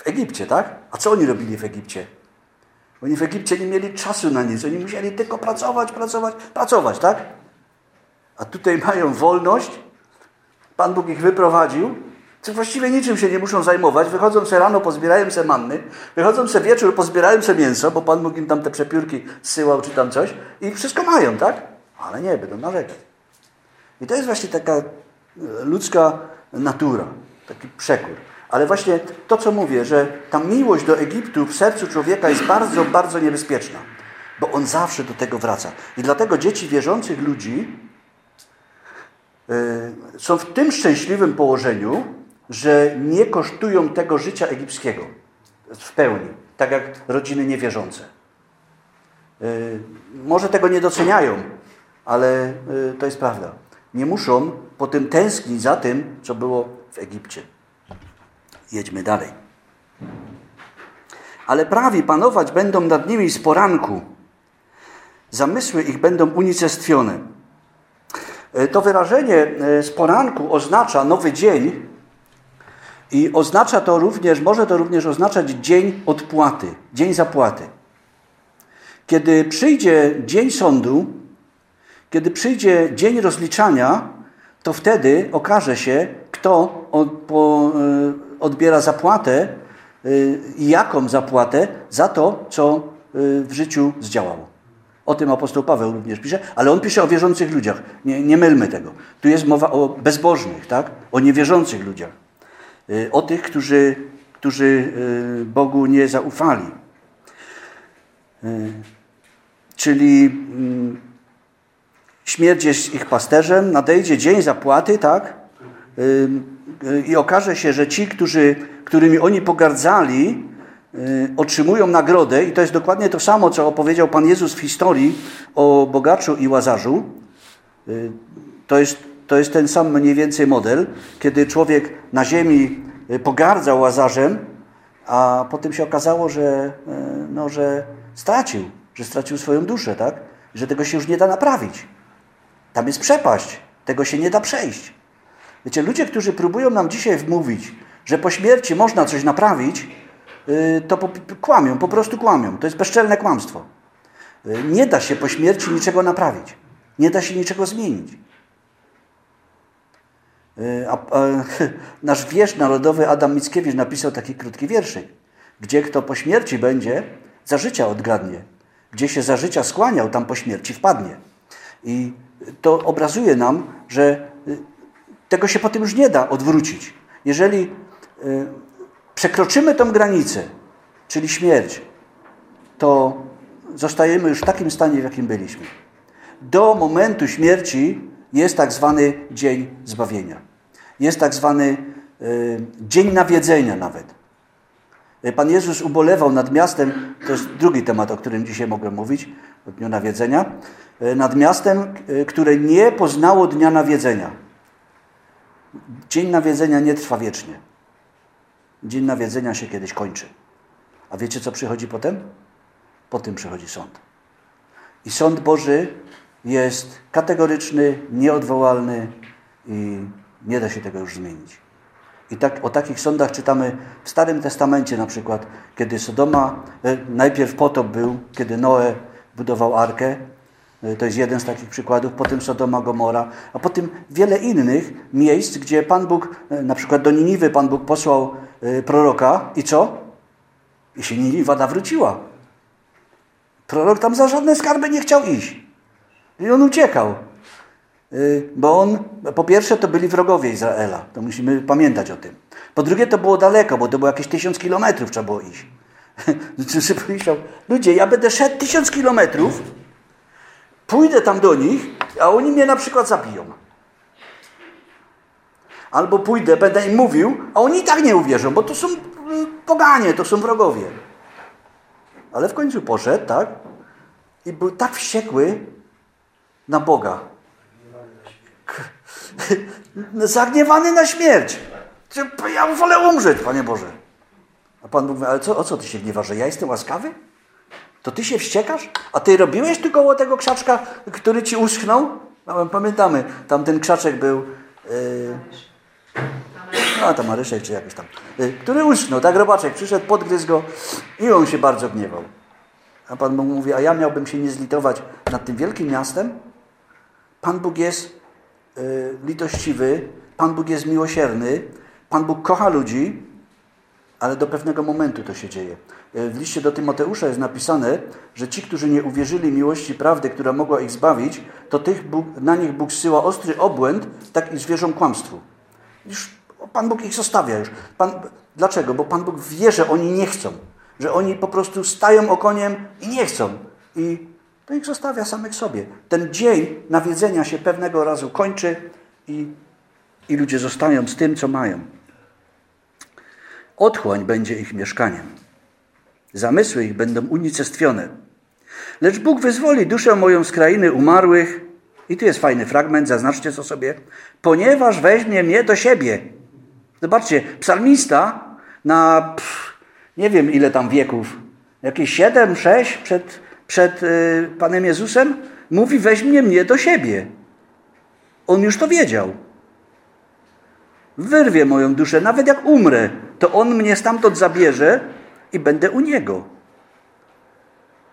W Egipcie, tak? A co oni robili w Egipcie? Oni w Egipcie nie mieli czasu na nic. Oni musieli tylko pracować, pracować, pracować, tak? A tutaj mają wolność. Pan Bóg ich wyprowadził. Co właściwie niczym się nie muszą zajmować. Wychodzą se rano, pozbierają se manny. Wychodzą se wieczór, pozbierają se mięso, bo Pan Bóg im tam te przepiórki zsyłał czy tam coś. I wszystko mają, tak? Ale nie, będą narzekać. I to jest właśnie taka ludzka natura. Taki przekór. Ale właśnie to, co mówię, że ta miłość do Egiptu w sercu człowieka jest bardzo, bardzo niebezpieczna. Bo on zawsze do tego wraca. I dlatego dzieci wierzących ludzi Y, są w tym szczęśliwym położeniu, że nie kosztują tego życia egipskiego w pełni, tak jak rodziny niewierzące. Y, może tego nie doceniają, ale y, to jest prawda. Nie muszą potem tęsknić za tym, co było w Egipcie. Jedźmy dalej. Ale prawi panować będą nad nimi z poranku. Zamysły ich będą unicestwione. E, to wyrażenie e, z poranku oznacza nowy dzień i oznacza to również, może to również oznaczać dzień odpłaty, dzień zapłaty. Kiedy przyjdzie dzień sądu, kiedy przyjdzie dzień rozliczania, to wtedy okaże się, kto e, odbiera zapłatę i jaką zapłatę za to, co w życiu zdziałało. O tym apostoł Paweł również pisze, ale on pisze o wierzących ludziach. Nie, nie mylmy tego. Tu jest mowa o bezbożnych, tak? o niewierzących ludziach. Y, o tych, którzy, którzy y, Bogu nie zaufali. Y, czyli mm, śmierć jest ich pasterzem, nadejdzie dzień zapłaty, tak? I okaże się, że ci, którzy, którymi oni pogardzali, y, otrzymują nagrodę i to jest dokładnie to samo, co opowiedział Pan Jezus w historii o bogaczu i łazarzu. Y, to jest, to jest ten sam mniej więcej model, kiedy człowiek na ziemi y, pogardzał łazarzem, a potem się okazało, że, no, że stracił, że stracił swoją duszę, tak? Że tego się już nie da naprawić. Tam jest przepaść, tego się nie da przejść. Wiecie, ludzie, którzy próbują nam dzisiaj wmówić, że po śmierci można coś naprawić, y, to kłamią, po prostu kłamią. To jest bezczelne kłamstwo. Y, nie da się po śmierci niczego naprawić. Nie da się niczego zmienić. Y, a, a, nasz wiersz narodowy Adam Mickiewicz napisał taki krótki wierszyk. Gdzie kto po śmierci będzie, za życia odgadnie. Gdzie się za życia skłaniał, tam po śmierci wpadnie. I to obrazuje nam, że tego się potem już nie da odwrócić. Jeżeli y, przekroczymy tą granicę, czyli śmierć, to zostajemy już w takim stanie, w jakim byliśmy. Do momentu śmierci jest tak zwany dzień zbawienia. Jest tak zwany y, dzień nawiedzenia nawet. Pan Jezus ubolewał nad miastem, to jest drugi temat, o którym dzisiaj mogę mówić, o dniu nawiedzenia, y, nad miastem, które nie poznało dnia nawiedzenia. Dzień nawiedzenia nie trwa wiecznie. Dzień nawiedzenia się kiedyś kończy. A wiecie, co przychodzi potem? Potem przychodzi sąd. I sąd Boży jest kategoryczny, nieodwołalny i nie da się tego już zmienić. I tak, o takich sądach czytamy w Starym Testamencie na przykład, kiedy Sodoma, e, najpierw potop był, kiedy Noe budował arkę, to jest jeden z takich przykładów. Potem Sodoma, Gomora, a potem wiele innych miejsc, gdzie Pan Bóg, e, na przykład do Niniwy Pan Bóg posłał e, proroka i co? I się Niniwa nawróciła. Prorok tam za żadne skarby nie chciał iść. I on uciekał. Bo on, po pierwsze, to byli wrogowie Izraela. To musimy pamiętać o tym. Po drugie, to było daleko, bo to było jakieś tysiąc kilometrów trzeba było iść. Pomyślał, ludzie, ja będę szedł tysiąc kilometrów, Pójdę tam do nich, a oni mnie na przykład zabiją. Albo pójdę, będę im mówił, a oni i tak nie uwierzą, bo to są y, poganie, to są wrogowie. Ale w końcu poszedł, tak? I był tak wściekły na Boga. Zagniewany na śmierć. Ja wolę umrzeć, Panie Boże. A Pan mówi, ale co, o co ty się gniewasz, że ja jestem łaskawy? To ty się wściekasz? A ty robiłeś tu koło tego krzaczka, który ci uschnął? No, pamiętamy, tam ten krzaczek był... Yy, a tam czy jakiś tam. Yy, który uschnął, tak robaczek przyszedł, podgryzł go i on się bardzo gniewał. A Pan Bóg mówi, a ja miałbym się nie zlitować nad tym wielkim miastem? Pan Bóg jest yy, litościwy, Pan Bóg jest miłosierny, Pan Bóg kocha ludzi, ale do pewnego momentu to się dzieje. E, w liście do Tymoteusza jest napisane, że ci, którzy nie uwierzyli miłości prawdy, która mogła ich zbawić, to tych Bóg, na nich Bóg zsyła ostry obłęd, tak i zwierzą kłamstwu. Już Pan Bóg ich zostawia już. Pan, dlaczego? Bo Pan Bóg wie, że oni nie chcą. Że oni po prostu stają okoniem i nie chcą. I to ich zostawia samych sobie. Ten dzień nawiedzenia się pewnego razu kończy i, i ludzie zostają z tym, co mają. Otchłań będzie ich mieszkaniem. Zamysły ich będą unicestwione. Lecz Bóg wyzwoli duszę moją z krainy umarłych. I tu jest fajny fragment, zaznaczcie to sobie. Ponieważ weźmie mnie do siebie. Zobaczcie, psalmista na pff, nie wiem ile tam wieków, jakieś siedem, sześć przed, przed yy, Panem Jezusem, mówi weźmie mnie do siebie. On już to wiedział. Wyrwie moją duszę, nawet jak umrę, to On mnie stamtąd zabierze i będę u Niego.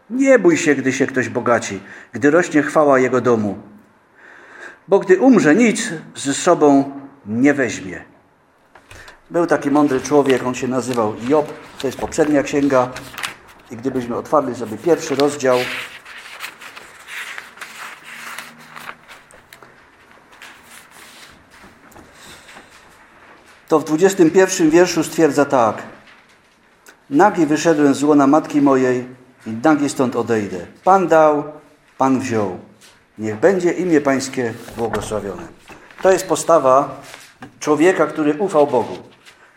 Nie bój się, gdy się ktoś bogaci, gdy rośnie chwała Jego domu, bo gdy umrze, nic ze sobą nie weźmie. Był taki mądry człowiek, on się nazywał Job, to jest poprzednia księga i gdybyśmy otwarli sobie pierwszy rozdział, to w 21 wierszu stwierdza tak. Nagi wyszedłem z łona matki mojej i nagi stąd odejdę. Pan dał, Pan wziął. Niech będzie imię Pańskie błogosławione. To jest postawa człowieka, który ufał Bogu.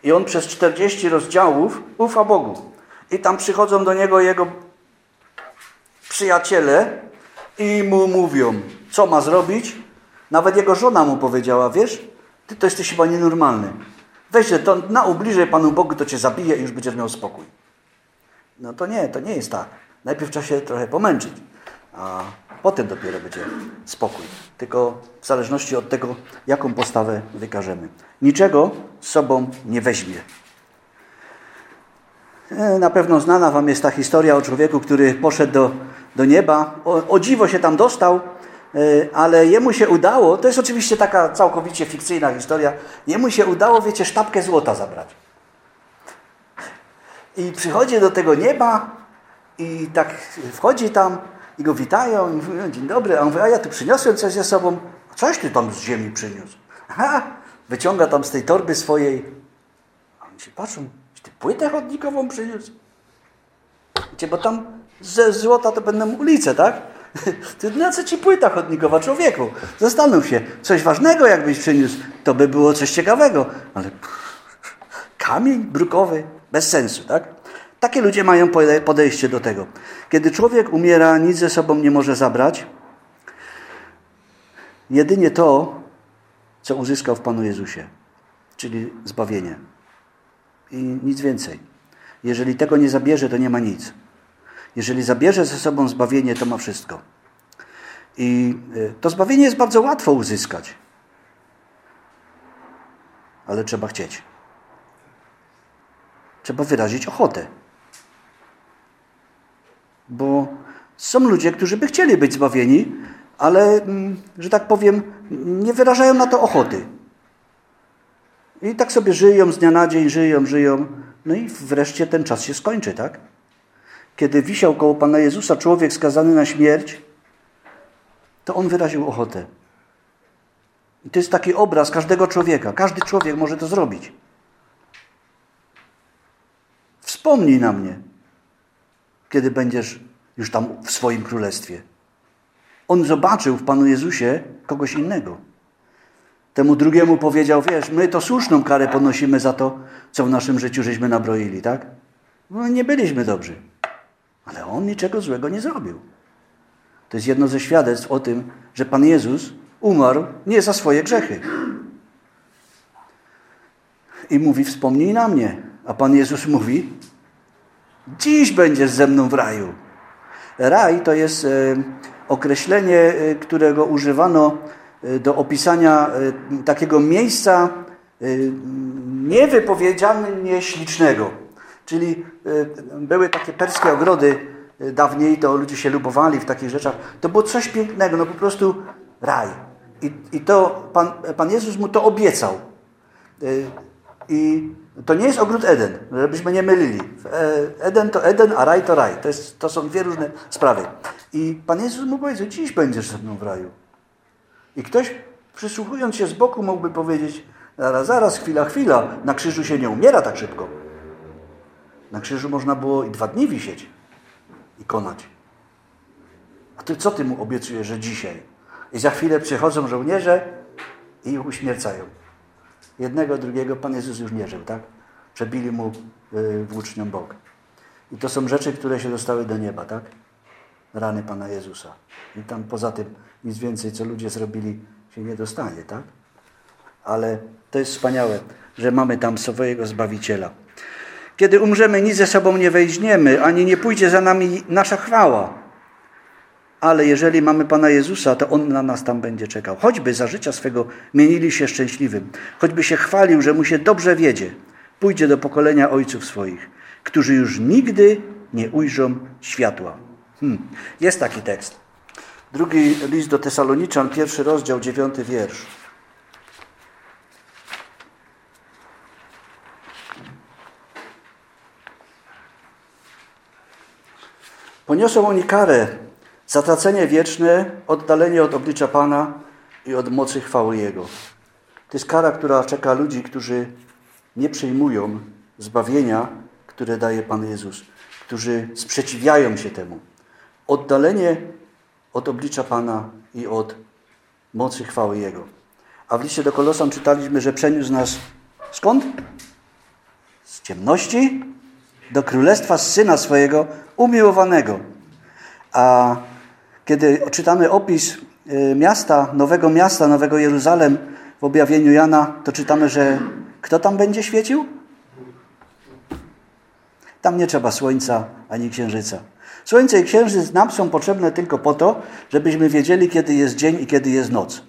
I on przez 40 rozdziałów ufa Bogu. I tam przychodzą do niego jego przyjaciele i mu mówią, co ma zrobić. Nawet jego żona mu powiedziała, wiesz, ty to jesteś chyba nienormalny. Weź to na ubliżej Panu Bogu, to cię zabije i już będziesz miał spokój. No to nie, to nie jest tak. Najpierw trzeba się trochę pomęczyć, a potem dopiero będzie spokój. Tylko w zależności od tego, jaką postawę wykażemy. Niczego z sobą nie weźmie. E, na pewno znana Wam jest ta historia o człowieku, który poszedł do, do nieba. O, o dziwo się tam dostał, ale jemu się udało, to jest oczywiście taka całkowicie fikcyjna historia, jemu się udało, wiecie, sztabkę złota zabrać. I przychodzi do tego nieba i tak wchodzi tam i go witają i mówią, dzień dobry, a on mówi, a ja tu przyniosłem coś ze sobą. Coś ty tam z ziemi przyniósł? Aha, wyciąga tam z tej torby swojej. A oni się patrzą, ty płytę chodnikową przyniósł? Wiecie, bo tam ze złota to będą ulice, tak? Ty, na co ci płyta chodnikowa, człowieku? Zastanów się, coś ważnego jakbyś przyniósł, to by było coś ciekawego. Ale kamień brukowy, bez sensu, tak? Takie ludzie mają podejście do tego. Kiedy człowiek umiera, nic ze sobą nie może zabrać. Jedynie to, co uzyskał w Panu Jezusie, czyli zbawienie. I nic więcej. Jeżeli tego nie zabierze, to nie ma nic. Jeżeli zabierze ze sobą zbawienie, to ma wszystko. I y, to zbawienie jest bardzo łatwo uzyskać. Ale trzeba chcieć. Trzeba wyrazić ochotę. Bo są ludzie, którzy by chcieli być zbawieni, ale, mm, że tak powiem, nie wyrażają na to ochoty. I tak sobie żyją z dnia na dzień, żyją, żyją. No i wreszcie ten czas się skończy, tak? Kiedy wisiał koło Pana Jezusa człowiek skazany na śmierć, to on wyraził ochotę. I to jest taki obraz każdego człowieka. Każdy człowiek może to zrobić. Wspomnij na mnie, kiedy będziesz już tam w swoim królestwie. On zobaczył w Panu Jezusie kogoś innego. Temu drugiemu powiedział, wiesz, my to słuszną karę ponosimy za to, co w naszym życiu żeśmy nabroili, tak? No, nie byliśmy dobrzy. Ale on niczego złego nie zrobił. To jest jedno ze świadectw o tym, że Pan Jezus umarł nie za swoje grzechy. I mówi, wspomnij na mnie. A Pan Jezus mówi, dziś będziesz ze mną w raju. Raj to jest e, określenie, e, którego używano e, do opisania takiego miejsca niewypowiedzianie ślicznego. Czyli były takie perskie ogrody dawniej, to ludzie się lubowali w takich rzeczach. To było coś pięknego, no po prostu raj. I, i to Pan, Pan Jezus mu to obiecał. I to nie jest ogród Eden, żebyśmy nie mylili. E, Eden to Eden, a raj to raj. To, jest, to są dwie różne sprawy. I Pan Jezus mu powiedział, dziś będziesz ze mną w raju. I ktoś przysłuchując się z boku mógłby powiedzieć, zaraz, zaraz, chwila, chwila, na krzyżu się nie umiera tak szybko. Na krzyżu można było i dwa dni wisieć i konać. A ty co ty mu obiecujesz, że dzisiaj? I za chwilę przychodzą żołnierze i ich uśmiercają. Jednego, drugiego Pan Jezus już nie żył, tak? Przebili mu y, włócznią bok. I to są rzeczy, które się dostały do nieba, tak? Rany Pana Jezusa. I tam poza tym nic więcej, co ludzie zrobili, się nie dostanie, tak? Ale to jest wspaniałe, że mamy tam swojego Zbawiciela. Kiedy umrzemy, nic ze sobą nie weźmiemy, ani nie pójdzie za nami nasza chwała ale jeżeli mamy Pana Jezusa, to On na nas tam będzie czekał. Choćby za życia swego mienili się szczęśliwym, choćby się chwalił, że mu się dobrze wiedzie, pójdzie do pokolenia ojców swoich, którzy już nigdy nie ujrzą światła. Hmm. Jest taki tekst. Drugi list do Tesaloniczan, pierwszy rozdział, dziewiąty wiersz. Poniosą oni karę Zatracenie wieczne, oddalenie od oblicza Pana i od mocy chwały Jego. To jest kara, która czeka ludzi, którzy nie przyjmują zbawienia, które daje Pan Jezus, którzy sprzeciwiają się temu. Oddalenie od oblicza Pana i od mocy chwały Jego. A w liście do Kolosan czytaliśmy, że przeniósł nas skąd? Z ciemności do królestwa Syna swojego umiłowanego. A kiedy czytamy opis y, miasta, nowego miasta, nowego Jeruzalem w objawieniu Jana, to czytamy, że kto tam będzie świecił? Tam nie trzeba słońca ani księżyca. Słońce i księżyc nam są potrzebne tylko po to, żebyśmy wiedzieli, kiedy jest dzień i kiedy jest noc.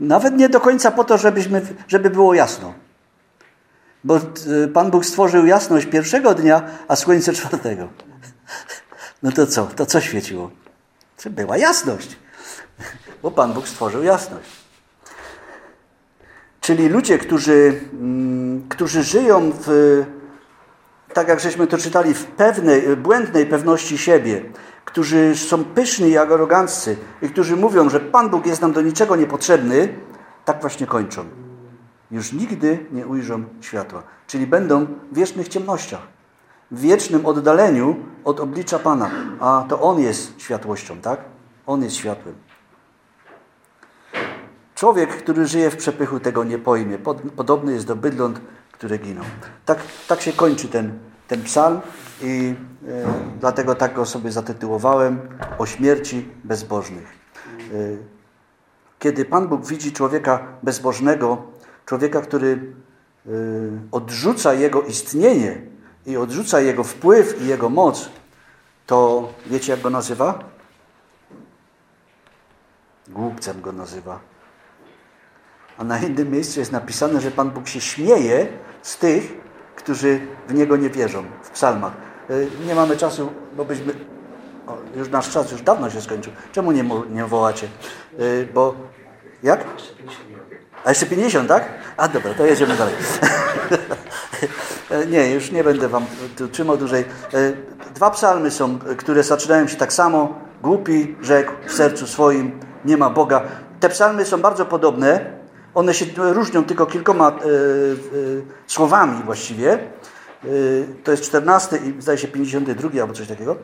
Nawet nie do końca po to, żebyśmy, żeby było jasno. Bo y, Pan Bóg stworzył jasność pierwszego dnia, a słońce czwartego. No to co? To co świeciło? Była jasność. Bo Pan Bóg stworzył jasność. Czyli ludzie, którzy, mm, którzy żyją w, tak jak żeśmy to czytali, w pewnej, błędnej pewności siebie, którzy są pyszni i aroganccy i którzy mówią, że Pan Bóg jest nam do niczego niepotrzebny, tak właśnie kończą. Już nigdy nie ujrzą światła. Czyli będą w wiecznych ciemnościach, w wiecznym oddaleniu od oblicza Pana. A to On jest światłością, tak? On jest światłem. Człowiek, który żyje w przepychu, tego nie pojmie. Podobny jest do bydląt, które giną. Tak, tak się kończy ten, ten psalm i e, dlatego tak go sobie zatytułowałem o śmierci bezbożnych. E, kiedy Pan Bóg widzi człowieka bezbożnego, człowieka, który e, odrzuca jego istnienie i odrzuca jego wpływ i jego moc, to wiecie jak go nazywa? Głupcem go nazywa. A na innym miejscu jest napisane, że Pan Bóg się śmieje z tych, którzy w Niego nie wierzą, w psalmach. E, nie mamy czasu, bo byśmy... O, już nasz czas już dawno się skończył. Czemu nie, nie wołacie? E, bo... Jak? A jeszcze 50, tak? A dobra, to jedziemy dalej. E, nie, już nie będę wam trzymał dłużej. Dwa psalmy są, które zaczynają się tak samo. Głupi rzekł w sercu swoim, nie ma Boga. Te psalmy są bardzo podobne, one się różnią tylko kilkoma e, e, słowami właściwie. E, to jest 14 i zdaje się 52 albo coś takiego.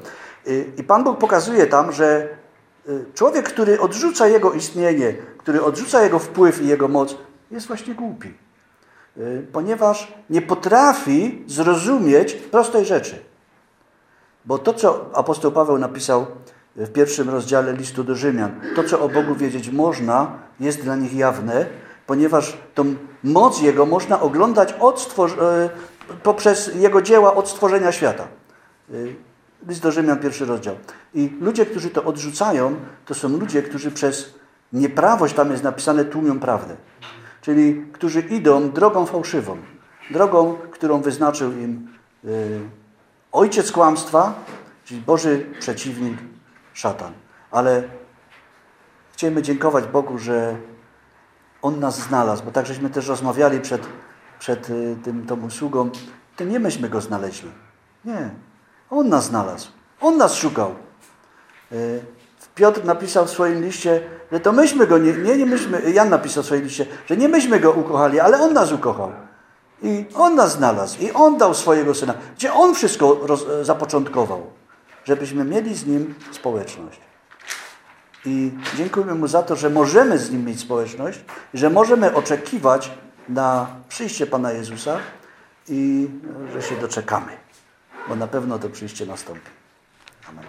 I Pan Bóg pokazuje tam, że człowiek, który odrzuca Jego istnienie, który odrzuca Jego wpływ i Jego moc, jest właśnie głupi. Ponieważ nie potrafi zrozumieć prostej rzeczy. Bo to, co apostoł Paweł napisał w pierwszym rozdziale listu do Rzymian, to, co o Bogu wiedzieć można, jest dla nich jawne, ponieważ tą moc Jego można oglądać poprzez Jego dzieła od stworzenia świata. List do Rzymian, pierwszy rozdział. I ludzie, którzy to odrzucają, to są ludzie, którzy przez nieprawość, tam jest napisane, tłumią prawdę. Czyli którzy idą drogą fałszywą. Drogą, którą wyznaczył im e, ojciec kłamstwa, czyli Boży przeciwnik, szatan. Ale chcemy dziękować Bogu, że on nas znalazł, bo tak żeśmy też rozmawiali przed, przed y, tym, tą usługą, to nie myśmy go znaleźli. Nie. On nas znalazł. On nas szukał. Y, Piotr napisał w swoim liście, że to myśmy go, nie, nie, nie myśmy, Jan napisał w swoim liście, że nie myśmy go ukochali, ale on nas ukochał. I on nas znalazł. I on dał swojego syna. Gdzie on wszystko roz, zapoczątkował. Żebyśmy mieli z nim społeczność. I dziękujemy Mu za to, że możemy z Nim mieć społeczność, że możemy oczekiwać na przyjście Pana Jezusa i że się doczekamy, bo na pewno to przyjście nastąpi. Amen.